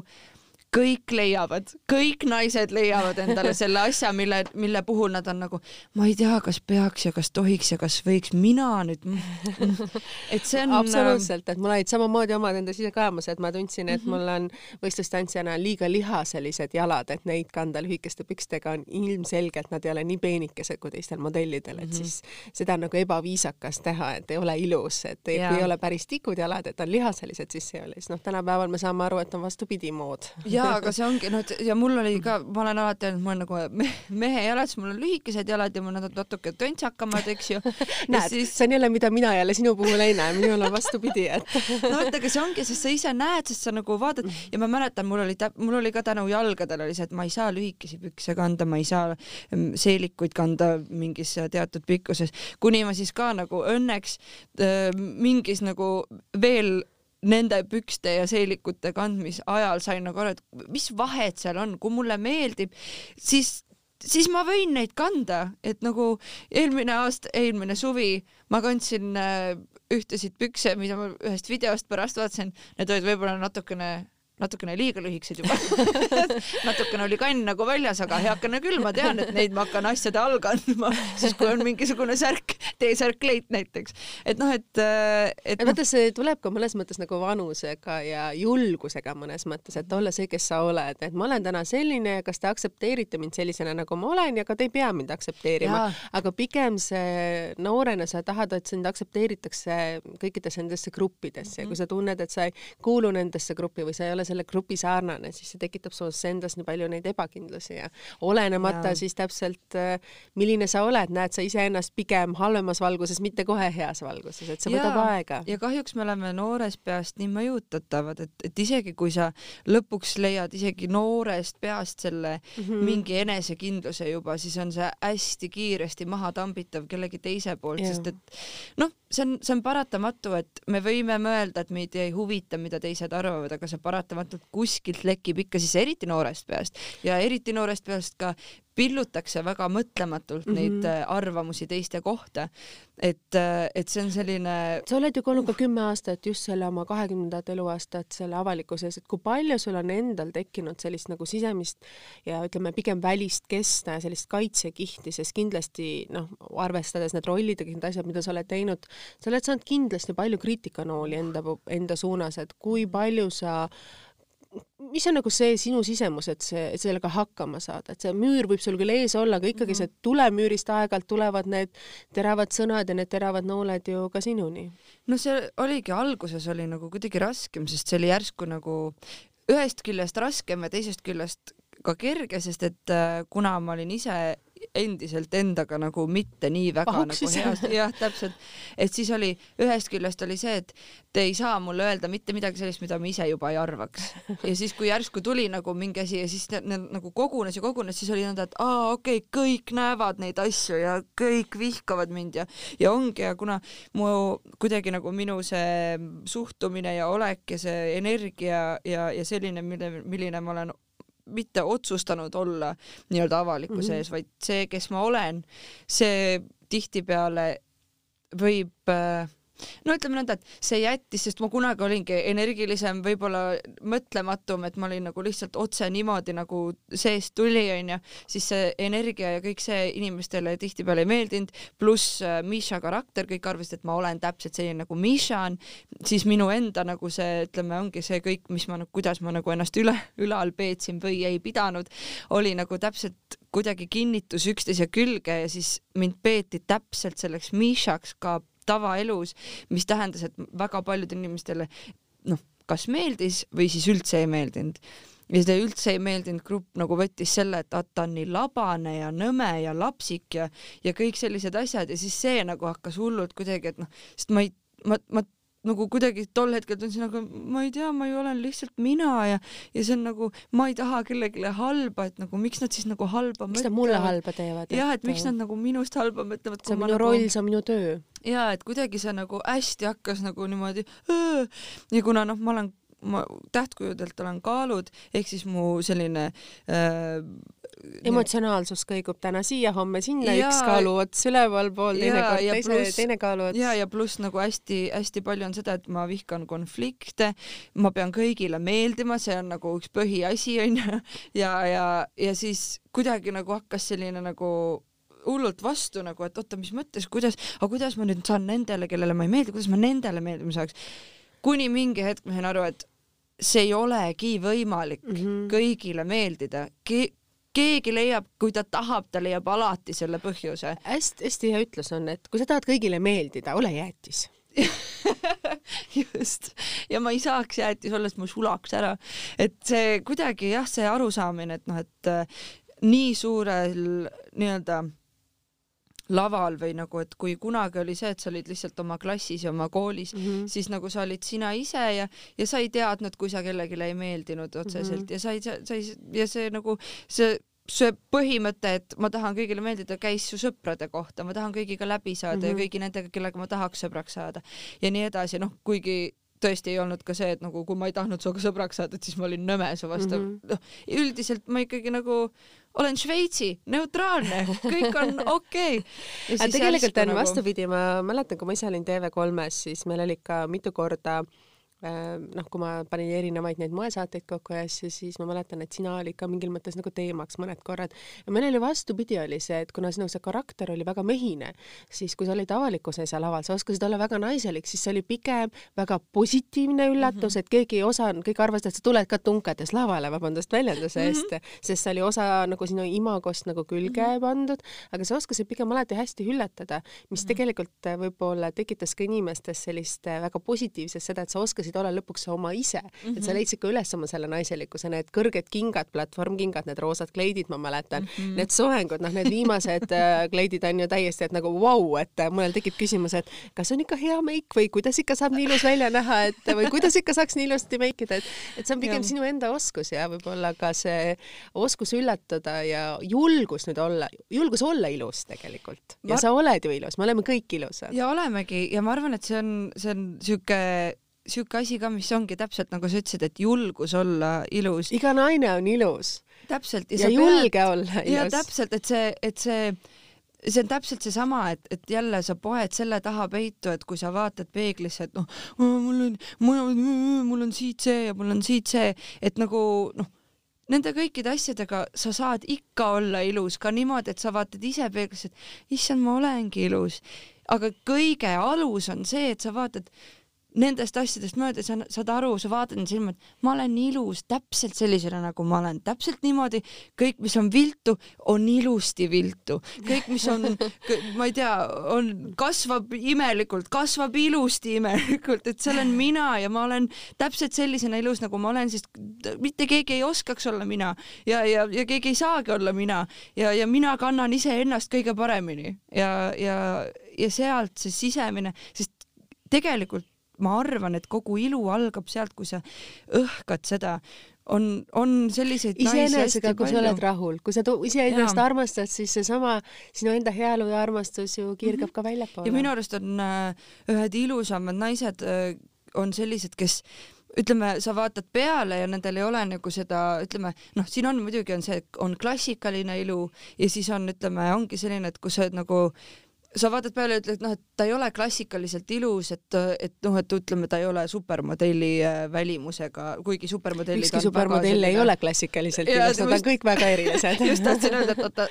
kõik leiavad, kõik naised leiavad endale selle asja, mille, mille puhul nad on nagu, ma ei tea, kas peaks ja kas tohiks ja kas võiks mina nüüd et see on absoluutselt, et mul olid samamoodi omad endas ise kaemas, et ma tundsin, et mul on võistlustantsijana liiga lihaselised jalad, et neid kanda lühikeste pükstega on ilmselgelt, nad ei ole nii peenikesed kui teistel modellidel, et -hmm. siis seda on nagu ebaviisakas teha, et ei ole ilus, et ei, ei ole päris tikud jalad, et on lihaselised, siis see ole, siis noh, tänapäeval me saame aru, et on vastupidi mood ja jaa, aga see ongi, noh, ja mul oli ka, ma olen alati öelnud, mul on nagu mehe jalad, siis mul on lühikesed jalad ja mul on natuke töntsakamad, eks ju. näed siis..., see on jälle, mida mina jälle sinu puhul ei näe, minul on vastupidi, et no vot, aga see ongi, sest sa ise näed, sest sa nagu vaatad ja ma mäletan, mul oli, mul oli ka tänu jalgadele oli see, et ma ei saa lühikesi pükse kanda, ma ei saa mm, seelikuid kanda mingis teatud pikkuses, kuni ma siis ka nagu õnneks äh, mingis nagu veel nende pükste ja seelikute kandmise ajal sain nagu aru, et mis vahet seal on, kui mulle meeldib, siis siis ma võin neid kanda, et nagu eelmine aasta, eelmine suvi ma kandsin äh, ühtesid pükse, mida ma ühest videost pärast vaatasin, need olid võib-olla natukene natukene liiga lühikesed juba. Natukene oli kann nagu väljas, aga heakene küll, ma tean, et neid ma hakkan asjade all kandma, siis kui on mingisugune särk, T-särk leit näiteks. et noh, et, äh, et. vaata, see tuleb ka mõnes mõttes nagu vanusega ja julgusega mõnes mõttes, et olla see, kes sa oled, et ma olen täna selline ja kas te aktsepteerite mind sellisena, nagu ma olen ja ka te ei pea mind aktsepteerima, aga pigem see noorena sa tahad, et sind aktsepteeritakse kõikidesse nendesse gruppidesse. Ja kui sa tunned, et sa ei kuulu nendesse gruppi või sa ei ole ole selle grupi sarnane, siis see tekitab sinus endas nii palju neid ebakindlusi ja olenemata ja. siis täpselt, äh, milline sa oled, näed sa iseennast pigem halvemas valguses, mitte kohe heas valguses, et see ja. võtab aega. ja kahjuks me oleme noorest peast nii mõjutatavad, et, et isegi kui sa lõpuks leiad isegi noorest peast selle mm -hmm. mingi enesekindluse juba, siis on see hästi kiiresti maha tambitav kellegi teise poolt, sest et noh, see on, see on paratamatu, et me võime mõelda, et meid ei huvita, mida teised arvavad, aga see paratamatult kuskilt lekib ikka siis eriti noorest peast. Ja eriti noorest peast ka pillutakse väga mõtlematult mm -hmm. neid äh, arvamusi teiste kohta. et, äh, et see on selline. sa oled ju olnud ka kümme aastat just selle oma kahekümnendat eluaastat selle avalikkuse ees, et kui palju sul on endal tekkinud sellist nagu sisemist ja ütleme pigem välist kesta ja sellist kaitsekihti, sest kindlasti noh, arvestades need rollid ja kõik need asjad, mida sa oled teinud, sa oled saanud kindlasti palju kriitikanooli enda, enda suunas, et kui palju sa mis on nagu see sinu sisemus, et see, sellega hakkama saada, et see müür võib sul küll ees olla, aga ikkagi mm -hmm. see tulemüürist aeg-ajalt tulevad need teravad sõnad ja need teravad nooled ju ka sinuni. no see oligi, alguses oli nagu kuidagi raskem, sest see oli järsku nagu ühest küljest raskem ja teisest küljest ka kerge, sest et äh, kuna ma olin ise endiselt endaga nagu mitte nii väga Pahuks nagu heas, jah, täpselt, et siis oli ühest küljest oli see, et te ei saa mulle öelda mitte midagi sellist, mida ma ise juba ei arvaks. ja siis, kui järsku tuli nagu mingi asi ja siis need nagu kogunes ja kogunes, siis oli nõnda, et aa, okei okay,, kõik näevad neid asju ja kõik vihkavad mind ja, ja ongi ja kuna mu kuidagi nagu minu see suhtumine ja olek ja see energia ja, ja selline, mille, milline ma olen mitte otsustanud olla nii-öelda avalikkuse mm -hmm. ees, vaid see, kes ma olen, see tihtipeale võib äh, no ütleme nõnda, et see jättis, sest ma kunagi olingi energilisem, võib-olla mõtlematum, et ma olin nagu lihtsalt otse niimoodi nagu seest tuli, onju, siis see energia ja kõik see inimestele tihtipeale ei meeldinud, pluss äh, Misha karakter, kõik arvasid, et ma olen täpselt selline nagu Misha on, siis minu enda nagu see, ütleme, ongi see kõik, mis ma nagu, kuidas ma nagu ennast üle, ülal peetsin või ei pidanud, oli nagu täpselt kuidagi kinnitus üksteise külge ja siis mind peeti täpselt selleks Mishaks ka tavaelus, mis tähendas, et väga paljudele inimestele noh, kas meeldis või siis üldse ei meeldinud. Ja see üldse ei meeldinud grupp nagu võttis selle, et vaata on nii labane ja nõme ja lapsik ja ja kõik sellised asjad. Ja siis see nagu hakkas hullult kuidagi, et noh, sest ma ei, ma, ma nagu kuidagi tol hetkel tundsin, aga ma ei tea, ma ju olen lihtsalt mina ja, ja see on nagu, ma ei taha kellelegi halba, et nagu miks nad siis nagu halba miks mõtlevad. miks nad mulle halba teevad? jah, et miks nad nagu minust halba mõtlevad. see on minu nagu... roll, see on minu töö. ja et kuidagi see nagu hästi hakkas nagu niimoodi ja kuna noh, ma olen ma tähtkujudelt olen kaalud ehk siis mu selline äh, emotsionaalsus kõigub täna siia, homme sinna, üks kaaluots ülevalpool, teinekord teise, teine kaaluots. ja, ja pluss nagu hästi-hästi palju on seda, et ma vihkan konflikte, ma pean kõigile meeldima, see on nagu üks põhiasi onju ja, ja, ja siis kuidagi nagu hakkas selline nagu hullult vastu nagu, et oota, mis mõttes, kuidas, aga kuidas ma nüüd saan nendele, kellele ma ei meeldi, kuidas ma nendele meeldima saaks. kuni mingi hetk ma sain aru, et see ei olegi võimalik mm -hmm. kõigile meeldida Ke keegi leiab, kui ta tahab, ta leiab alati selle põhjuse hästi,. hästi-hästi hea ütlus on, et kui sa tahad kõigile meeldida, ole jäätis just ja ma ei saaks jäätis olla, sest ma sulaks ära, et see kuidagi jah, see arusaamine, et noh, et äh, nii suurel nii-öelda laval või nagu, et kui kunagi oli see, et sa olid lihtsalt oma klassis ja oma koolis mm, -hmm. siis nagu sa olid sina ise ja, ja sa ei teadnud, kui sa kellelegi ei meeldinud otseselt mm -hmm. ja sa ei, sa ei ja see nagu see see põhimõte, et ma tahan kõigile meeldida, käis su sõprade kohta, ma tahan kõigiga läbi saada mm -hmm. ja mhm. kõigi nendega, kellega ma tahaks sõbraks saada ja nii edasi, noh, kuigi tõesti ei olnud ka see, et nagu kui ma ei tahtnud sinuga sõbraks saada, et siis ma olin nõme su vastu mm. -hmm. noh, üldiselt ma ikkagi nagu olen Šveitsi, neutraalne, kõik on okei. Okay.. aga tegelikult on nagu... vastupidi, ma mäletan, kui ma ise olin TV3-s, siis meil oli ikka mitu korda äh, noh, kui ma panin erinevaid neid moesaateid kokku ja asju, siis ma mäletan, et sina olid ka mingil mõttes nagu teemaks mõned korrad. ja meil oli vastupidi, oli see, et kuna sinu see karakter oli väga mehine, siis kui sa olid avalikkuse ja laval, sa oskasid olla väga naiselik, siis see oli pigem väga positiivne üllatus mm, -hmm. et keegi ei osanud, kõik arvasid, et sa tuled ka tunkades lavale, vabandust väljenduse eest mm, -hmm. sest see oli osa nagu sinu imagost nagu külge mm -hmm. pandud, aga sa oskasid pigem alati hästi üllatada, mis mm -hmm. tegelikult võib-olla tekitas ka inimestes sellist väga positiivset seda, et sa oskasid suutsid olla lõpuks oma ise mm, -hmm. et sa mhm. leidsid ka üles oma selle naiselikkuse, need kõrged kingad, platvormkingad, need roosad kleidid, ma mäletan mm, -hmm. need soengud, noh, need viimased äh, kleidid on ju täiesti, et nagu vau wow,, et äh, mõnel tekib küsimus, et kas on ikka hea meik või kuidas ikka saab nii ilus välja näha, et või kuidas ikka saaks nii ilusti meikida, et, et see on pigem ja. sinu enda oskus ja võib-olla ka see oskus üllatada ja julgus nüüd olla, julgus olla ilus tegelikult ja ma... sa oled ju ilus, me oleme kõik ilusad. ja olemegi ja ma arvan, et see on, see on sihuke sihuke asi ka, mis ongi täpselt nagu sa ütlesid, et julgus olla ilus. iga naine on ilus täpselt ja, ja julge pead, olla ilus. ja täpselt, et see, et see see on täpselt seesama, et, et jälle sa poed selle taha peitu, et kui sa vaatad peeglisse, et noh, mul on, mul on siit see ja mul on siit see, et nagu noh, nende kõikide asjadega sa saad ikka olla ilus ka niimoodi, et sa vaatad ise peeglisse, et issand, ma olengi ilus. aga kõige alus on see, et sa vaatad nendest asjadest mööda, sa saad aru, sa vaatad end silma, et ma olen ilus täpselt sellisena, nagu ma olen, täpselt niimoodi, kõik, mis on viltu, on ilusti viltu, kõik, mis on, ma ei tea, on, kasvab imelikult, kasvab ilusti imelikult, et see olen mina ja ma olen täpselt sellisena ilus, nagu ma olen, sest mitte keegi ei oskaks olla mina ja, ja, ja keegi ei saagi olla mina. Ja, ja mina kannan iseennast kõige paremini. Ja, ja, ja sealt see sisemine, sest tegelikult ma arvan, et kogu ilu algab sealt, kui sa õhkad seda, on, on selliseid iseenesega, kui sa oled rahul, kui sa iseennast armastad, siis seesama sinu enda heaolu ja armastus ju kiirgab mm -hmm. ka väljapoole. ja minu arust on äh, ühed ilusamad naised äh, on sellised, kes ütleme, sa vaatad peale ja nendel ei ole nagu seda, ütleme, noh, siin on muidugi on see, on klassikaline ilu ja siis on, ütleme, ongi selline, et kus sa oled nagu sa vaatad peale ja ütled, noh, et ta ei ole klassikaliselt ilus, et, et noh, et ütleme, ta ei ole supermodelli äh, välimusega, kuigi supermodellid ükski supermodell ei ole klassikaliselt ja, ilus, nad on kõik väga erilised just tahtsin öelda, et oota,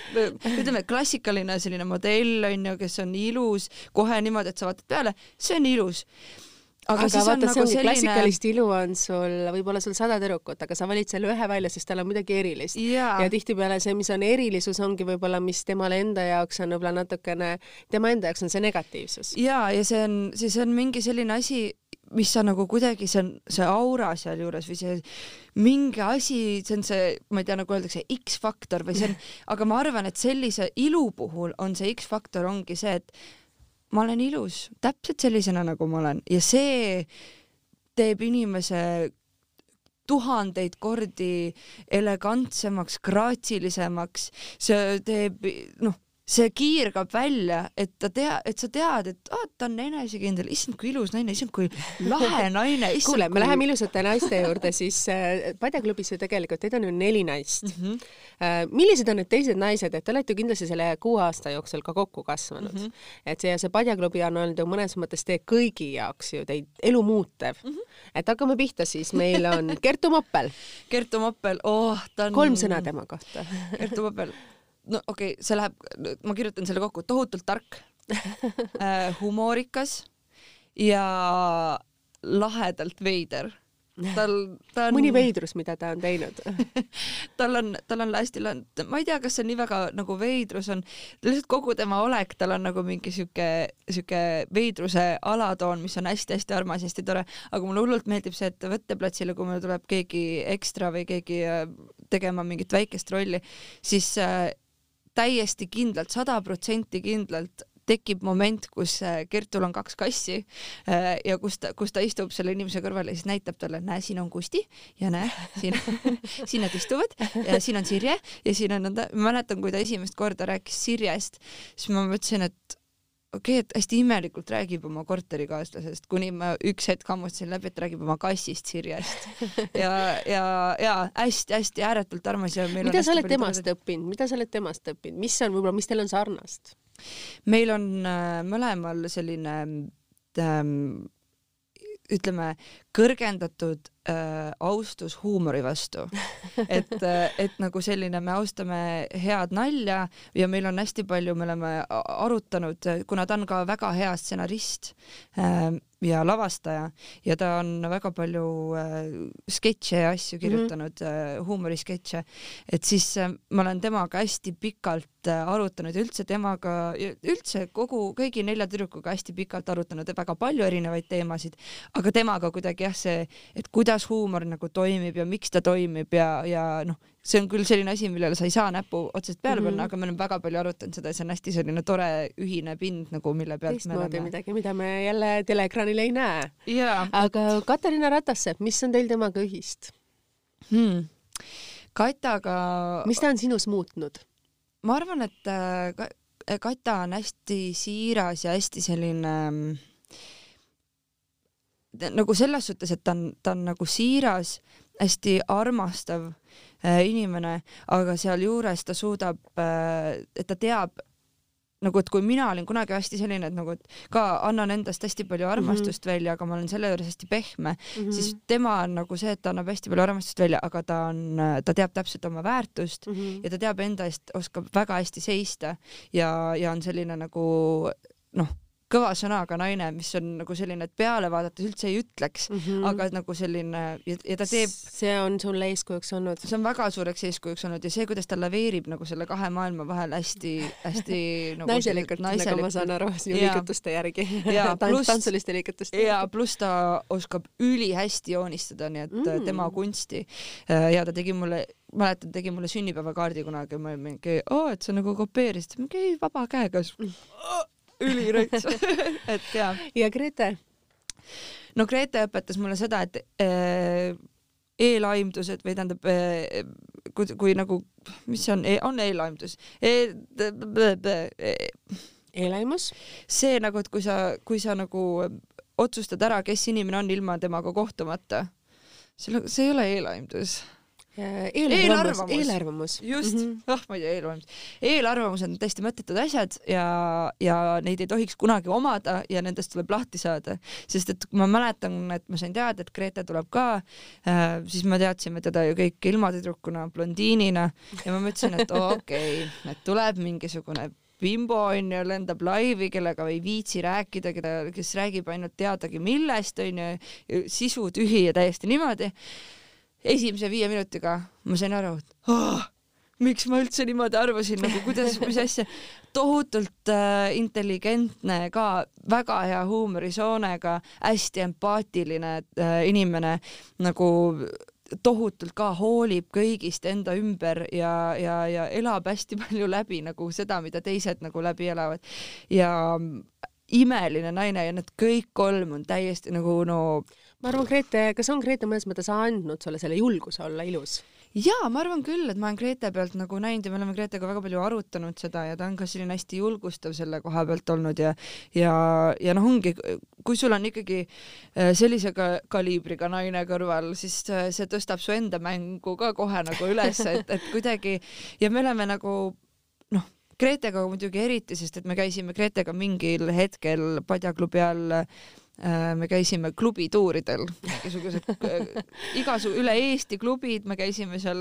ütleme, klassikaline selline modell on ju, kes on ilus, kohe niimoodi, et sa vaatad peale, see on ilus aga, aga vaata, nagu see ongi selline... klassikalist ilu on sul, võib-olla sul sada tüdrukut, aga sa valid selle ühe välja, sest tal on midagi erilist. ja, ja tihtipeale see, mis on erilisus, ongi võib-olla, mis temale enda jaoks on võib-olla natukene, tema enda jaoks on see negatiivsus. ja, ja see on, siis on mingi selline asi, mis sa nagu kuidagi, see on see aura sealjuures või see mingi asi, see on see, ma ei tea, nagu öeldakse, X-faktor või see on, aga ma arvan, et sellise ilu puhul on see X-faktor ongi see, et ma olen ilus täpselt sellisena, nagu ma olen. Ja see teeb inimese tuhandeid kordi elegantsemaks, graatsilisemaks, see teeb noh, see kiirgab välja, et ta tea, et sa tead, et ah, ta on enesekindel, issand, kui ilus naine, issand, kui lahe naine. kuule, me kui... läheme ilusate naiste juurde, siis äh, Padjaklubis ju tegelikult, teid on ju neli naist mm. -hmm. Äh, millised on need teised naised, et te olete ju kindlasti selle kuue aasta jooksul ka kokku kasvanud mm, -hmm. et see, see Padjaklubi on olnud ju mõnes mõttes teie kõigi jaoks ju teid elu muutev mm. -hmm. et hakkame pihta siis, meil on Kertu Moppel Kertu Moppel, oh, ta on. kolm sõna tema kohta Kertu Moppel no okei okay,, see läheb, ma kirjutan selle kokku, tohutult tark äh,, humoorikas ja lahedalt veider. tal, ta on. mõni veidrus, mida ta on teinud tal on, tal on hästi, ma ei tea, kas see nii väga nagu veidrus on, lihtsalt kogu tema olek, tal on nagu mingi sihuke, sihuke veidruse alatoon, mis on hästi-hästi armas, hästi tore, aga mulle hullult meeldib see, et võtteplatsile, kui meil tuleb keegi ekstra või keegi äh, tegema mingit väikest rolli, siis äh, täiesti kindlalt, sada protsenti kindlalt tekib moment, kus äh, Kertul on kaks kassi äh, ja kus ta, kus ta istub selle inimese kõrval ja siis näitab talle, näe, siin on Kusti ja näe, siin siin nad istuvad ja siin on Sirje ja siin on ma mäletan, kui ta esimest korda rääkis Sirjest, siis ma mõtlesin, et okei okay,, et hästi imelikult räägib oma korterikaaslasest, kuni ma üks hetk hammustasin läbi, et räägib oma kassist Sirjest ja, ja, ja hästi-hästi ääretult armas ja mida sa oled temast tore... õppinud, mida sa oled temast õppinud, mis on võib-olla, mis teil on sarnast? meil on äh, mõlemal selline ähm, ütleme, kõrgendatud äh, austus huumori vastu. et, äh, et nagu selline, me austame head nalja ja meil on hästi palju, me oleme arutanud, kuna ta on ka väga hea stsenarist äh, ja lavastaja ja ta on väga palju äh, sketše ja asju kirjutanud mm, -hmm. äh, huumorisketše, et siis äh, ma olen temaga hästi pikalt arutanud ja üldse temaga, üldse kogu, kõigi nelja tüdrukuga hästi pikalt arutanud väga palju erinevaid teemasid, aga temaga kuidagi jah, see, et kuidas huumor nagu toimib ja miks ta toimib ja, ja noh, see on küll selline asi, millele sa ei saa näppu otseselt peale panna mm, -hmm. aga me oleme väga palju arutanud seda ja see on hästi selline tore ühine pind nagu, mille pealt teistmoodi oleme... midagi, mida me jälle teleekraanil ei näe yeah.. aga Katariina Ratassepp, mis on teil temaga ühist hmm.? Kataga. mis ta on sinus muutnud? Ma arvan, et äh, Kata on hästi siiras ja hästi selline äh, nagu selles suhtes, et ta on, ta on nagu siiras, hästi armastav äh, inimene, aga sealjuures ta suudab äh,, et ta teab nagu, et kui mina olin kunagi hästi selline, et nagu, et ka annan endast hästi palju armastust mm -hmm. välja, aga ma olen selle juures hästi pehme mm, -hmm. siis tema on nagu see, et ta annab hästi palju armastust välja, aga ta on, ta teab täpselt oma väärtust mm -hmm. ja ta teab enda eest, oskab väga hästi seista ja, ja on selline nagu noh kõva sõnaga naine, mis on nagu selline, et peale vaadates üldse ei ütleks mm, -hmm. aga nagu selline ja, ja ta teeb. see on sulle eeskujuks olnud? see on väga suureks eeskujuks olnud ja see, kuidas ta laveerib nagu selle kahe maailma vahel hästi-hästi nagu naiselikult, naiselikult, nagu ma saan aru, sinu liigutuste järgi. Tants, tantsuliste liigutuste järgi. ja pluss ta oskab ülihästi joonistada, nii et mm. tema kunsti ja ta tegi mulle mäletan, tegi mulle sünnipäevakaardi kunagi, ma mingi, oo, et sa nagu kopeerisid, mingi ei, vaba käega ülirõts et ja. ja Grete? no Grete õpetas mulle seda, et äh, eelaimdused või tähendab äh, kui, kui nagu, mis see on e,, on eelaimdus e,? eelaimus? see nagu, et kui sa, kui sa nagu otsustad ära, kes inimene on ilma temaga kohtumata, see, see ei ole eelaimdus eelarvamus, eelarvamus. just mm, -hmm. oh ma ei tea, eelarvamus. eelarvamused on täiesti mõttetud asjad ja, ja neid ei tohiks kunagi omada ja nendest tuleb lahti saada, sest et ma mäletan, et ma sain teada, et Grete tuleb ka äh,, siis me teadsime teda ju kõik ilmatüdrukuna, blondiinina ja ma mõtlesin, et okei okay,, et tuleb mingisugune bimbo onju, lendab laivi, kellega ei viitsi rääkida, keda, kes räägib ainult teadagi millest onju, sisu tühi ja täiesti niimoodi esimese viie minutiga ma sain aru, et oh, miks ma üldse niimoodi arvasin, nagu kuidas, mis asja, tohutult äh, intelligentne ka, väga hea huumorisoonega, hästi empaatiline äh, inimene, nagu tohutult ka hoolib kõigist enda ümber ja, ja, ja elab hästi palju läbi nagu seda, mida teised nagu läbi elavad. Ja imeline naine ja need kõik kolm on täiesti nagu no ma arvan, Grete, kas on Grete mõnes mõttes andnud sulle selle julguse olla ilus? jaa, ma arvan küll, et ma olen Grete pealt nagu näinud ja me oleme Gretega väga palju arutanud seda ja ta on ka selline hästi julgustav selle koha pealt olnud ja ja, ja noh, ongi, kui sul on ikkagi äh, sellise ka, kaliibriga naine kõrval, siis äh, see tõstab su enda mängu ka kohe nagu üles, et, et kuidagi ja me oleme nagu noh, Gretega muidugi eriti, sest et me käisime Gretega mingil hetkel Padjaklubi all me käisime klubituuridel, mingisugused äh, igasu üle Eesti klubid, me käisime seal,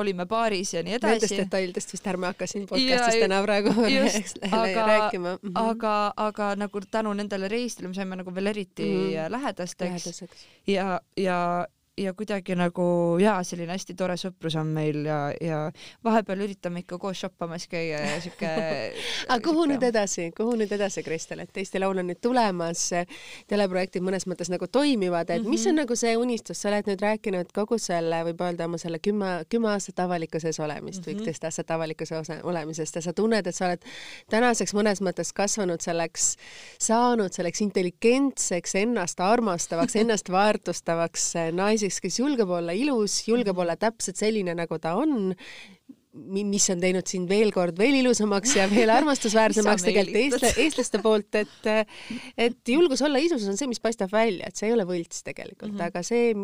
olime baaris ja nii edasi. Nendest detailidest vist ärme hakka siin podcastis ja, täna praegu just, aga, rääkima mm. -hmm. aga, aga nagu tänu nendele reisidele me saime nagu veel eriti mm -hmm. lähedasteks, ja, ja ja kuidagi nagu jaa, selline hästi tore sõprus on meil ja, ja vahepeal üritame ikka koos shoppamas käia ja siuke aga kuhu nüüd edasi, kuhu nüüd edasi, Kristel, et Eesti Laul on nüüd tulemas, teleprojektid mõnes mõttes nagu toimivad, et mm -hmm. mis on mhm. nagu see unistus, sa oled nüüd rääkinud kogu selle, võib öelda oma selle kümme, kümme aastat avalikkuses olemist mm -hmm. või mhm. üksteist aastat avalikkuses olemisest ja sa tunned, et sa oled tänaseks mõnes mõttes kasvanud selleks, saanud selleks intelligentseks, ennast armastavaks, ennast väärtustavaks naiseks, naiseks, kes julgeb olla ilus, julgeb olla täpselt selline, nagu ta on, mis on teinud sind veel kord veel ilusamaks ja veel armastusväärsemaks tegelikult eestla, eestlaste poolt, et et julgus olla isus on see, mis paistab välja, et see ei ole võlts tegelikult mm, -hmm. aga see,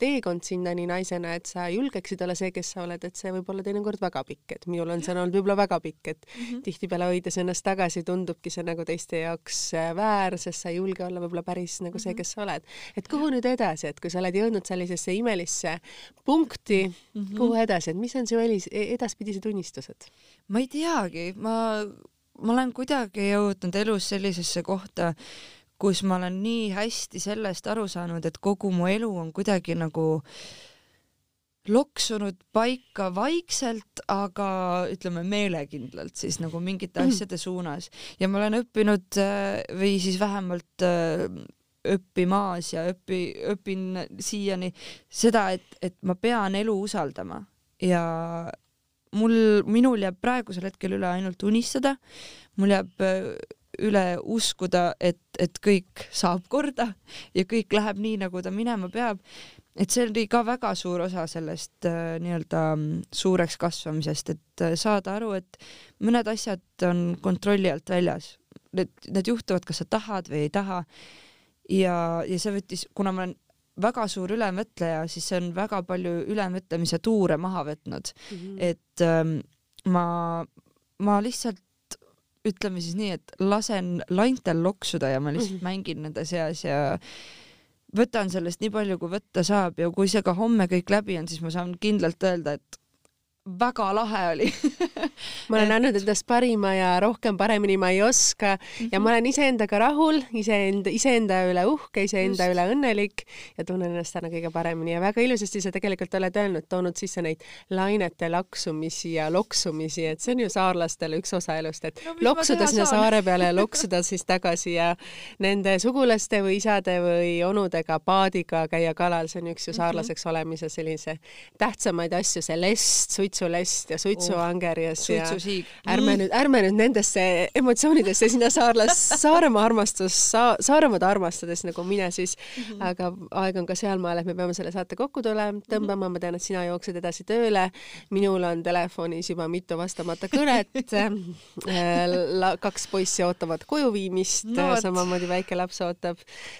teekond sinnani naisena, et sa julgeksid olla see, kes sa oled, et see võib olla teinekord väga pikk, et minul on see olnud võib-olla väga pikk, et mm -hmm. tihtipeale hoides ennast tagasi, tundubki see nagu teiste jaoks äh, väär, sest sa ei julge olla võib-olla päris nagu see, mhm. kes sa oled. et kuhu nüüd edasi, et kui sa oled jõudnud sellisesse imelisse punkti mm, -hmm. kuhu edasi, et mis on elis, e-, edaspidised unistused? ma ei teagi, ma, ma olen kuidagi jõudnud elus sellisesse kohta, kus ma olen nii hästi sellest aru saanud, et kogu mu elu on kuidagi nagu loksunud paika vaikselt, aga ütleme meelekindlalt siis nagu mingite mm. asjade suunas. Ja ma olen õppinud äh, või siis vähemalt äh, õppimas ja õpi, õpin siiani seda, et, et ma pean elu usaldama. Ja mul, minul jääb praegusel hetkel üle ainult unistada, mul jääb äh, üle uskuda, et, et kõik saab korda ja kõik läheb nii, nagu ta minema peab. et see oli ka väga suur osa sellest äh, nii-öelda mm, suureks kasvamisest, et äh, saada aru, et mõned asjad on kontrolli alt väljas. Need, need juhtuvad, kas sa tahad või ei taha. ja, ja see võttis, kuna ma olen väga suur ülemõtleja, siis see on väga palju ülemõtlemise tuure maha võtnud mm. -hmm. et ähm, ma, ma lihtsalt ütleme siis nii, et lasen laintel loksuda ja ma lihtsalt mm -hmm. mängin nende seas ja võtan sellest nii palju, kui võtta saab ja kui see ka homme kõik läbi on, siis ma saan kindlalt öelda, et väga lahe oli ma olen et... andnud endast parima ja rohkem paremini ma ei oska mm -hmm. ja ma olen iseendaga rahul, iseenda, iseenda üle uhke, iseenda Just. üle õnnelik ja tunnen ennast täna kõige paremini ja väga ilusasti sa tegelikult oled öelnud, toonud sisse neid lainete laksumisi ja loksumisi, et see on ju saarlastele üks osa elust, et no, loksuda sinna saan? saare peale ja loksuda siis tagasi ja nende sugulaste või isade või onudega paadiga käia kalal, see on üks ju mhm. saarlaseks olemise sellise tähtsamaid asju, see lest, suits suitsulest ja suitsuangerjas oh, ja ärme nüüd, ärme nüüd nendesse emotsioonidesse sinna saarlas, Saaremaa armastus sa,, Saaremaad armastades nagu mine siis. Mm, -hmm. aga aeg on ka sealmaal, et me peame selle saate kokku tulema, tõmbama. Mm, -hmm. ma tean, et sina jooksed edasi tööle, minul on telefonis juba mitu vastamata kõnet. Äh, kaks poissi ootavad koju viimist. No,, samamoodi väike laps ootab,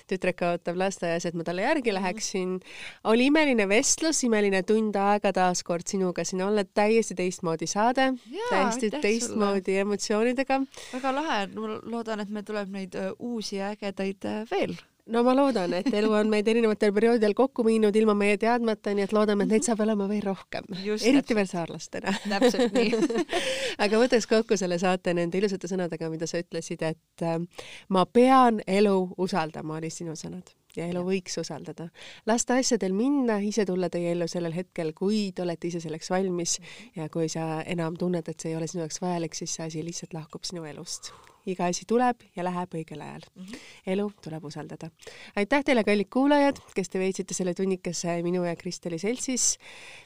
tütreke ootab lasteaias, et ma talle järgi mhm. läheksin. oli imeline vestlus, imeline tund aega taas kord sinuga siin olla olla täiesti teistmoodi saade, täiesti teistmoodi sulle. emotsioonidega. väga lahe, ma loodan, et meil tuleb neid uusi ägedaid veel no ma loodan, et elu on meid erinevatel perioodidel kokku viinud ilma meie teadmata, nii et loodame, et neid saab olema veel rohkem. eriti veel saarlastena. täpselt nii aga võtaks kokku selle saate nende ilusate sõnadega, mida sa ütlesid, et äh, ma pean elu usaldama, olid sinu sõnad ja elu võiks usaldada. lasta asjadel minna, ise tulla teie ellu sellel hetkel, kui te olete ise selleks valmis ja kui sa enam tunned, et see ei ole sinu jaoks vajalik, siis see asi lihtsalt lahkub sinu elust. iga asi tuleb ja läheb õigel ajal mm. -hmm. elu tuleb usaldada. aitäh teile, kallid kuulajad, kes te veetsite selle tunnikese minu ja Kristeli seltsis.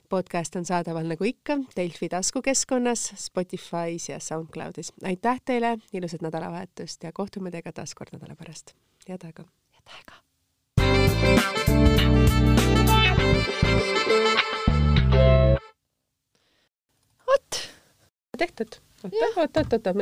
podcast on saadaval nagu ikka Delfi taskukeskkonnas, Spotify's ja SoundCloudis. aitäh teile, ilusat nädalavahetust ja kohtume teiega taas kord nädala pärast. head aega. head aega vot. tehtud. oota, oota, oota.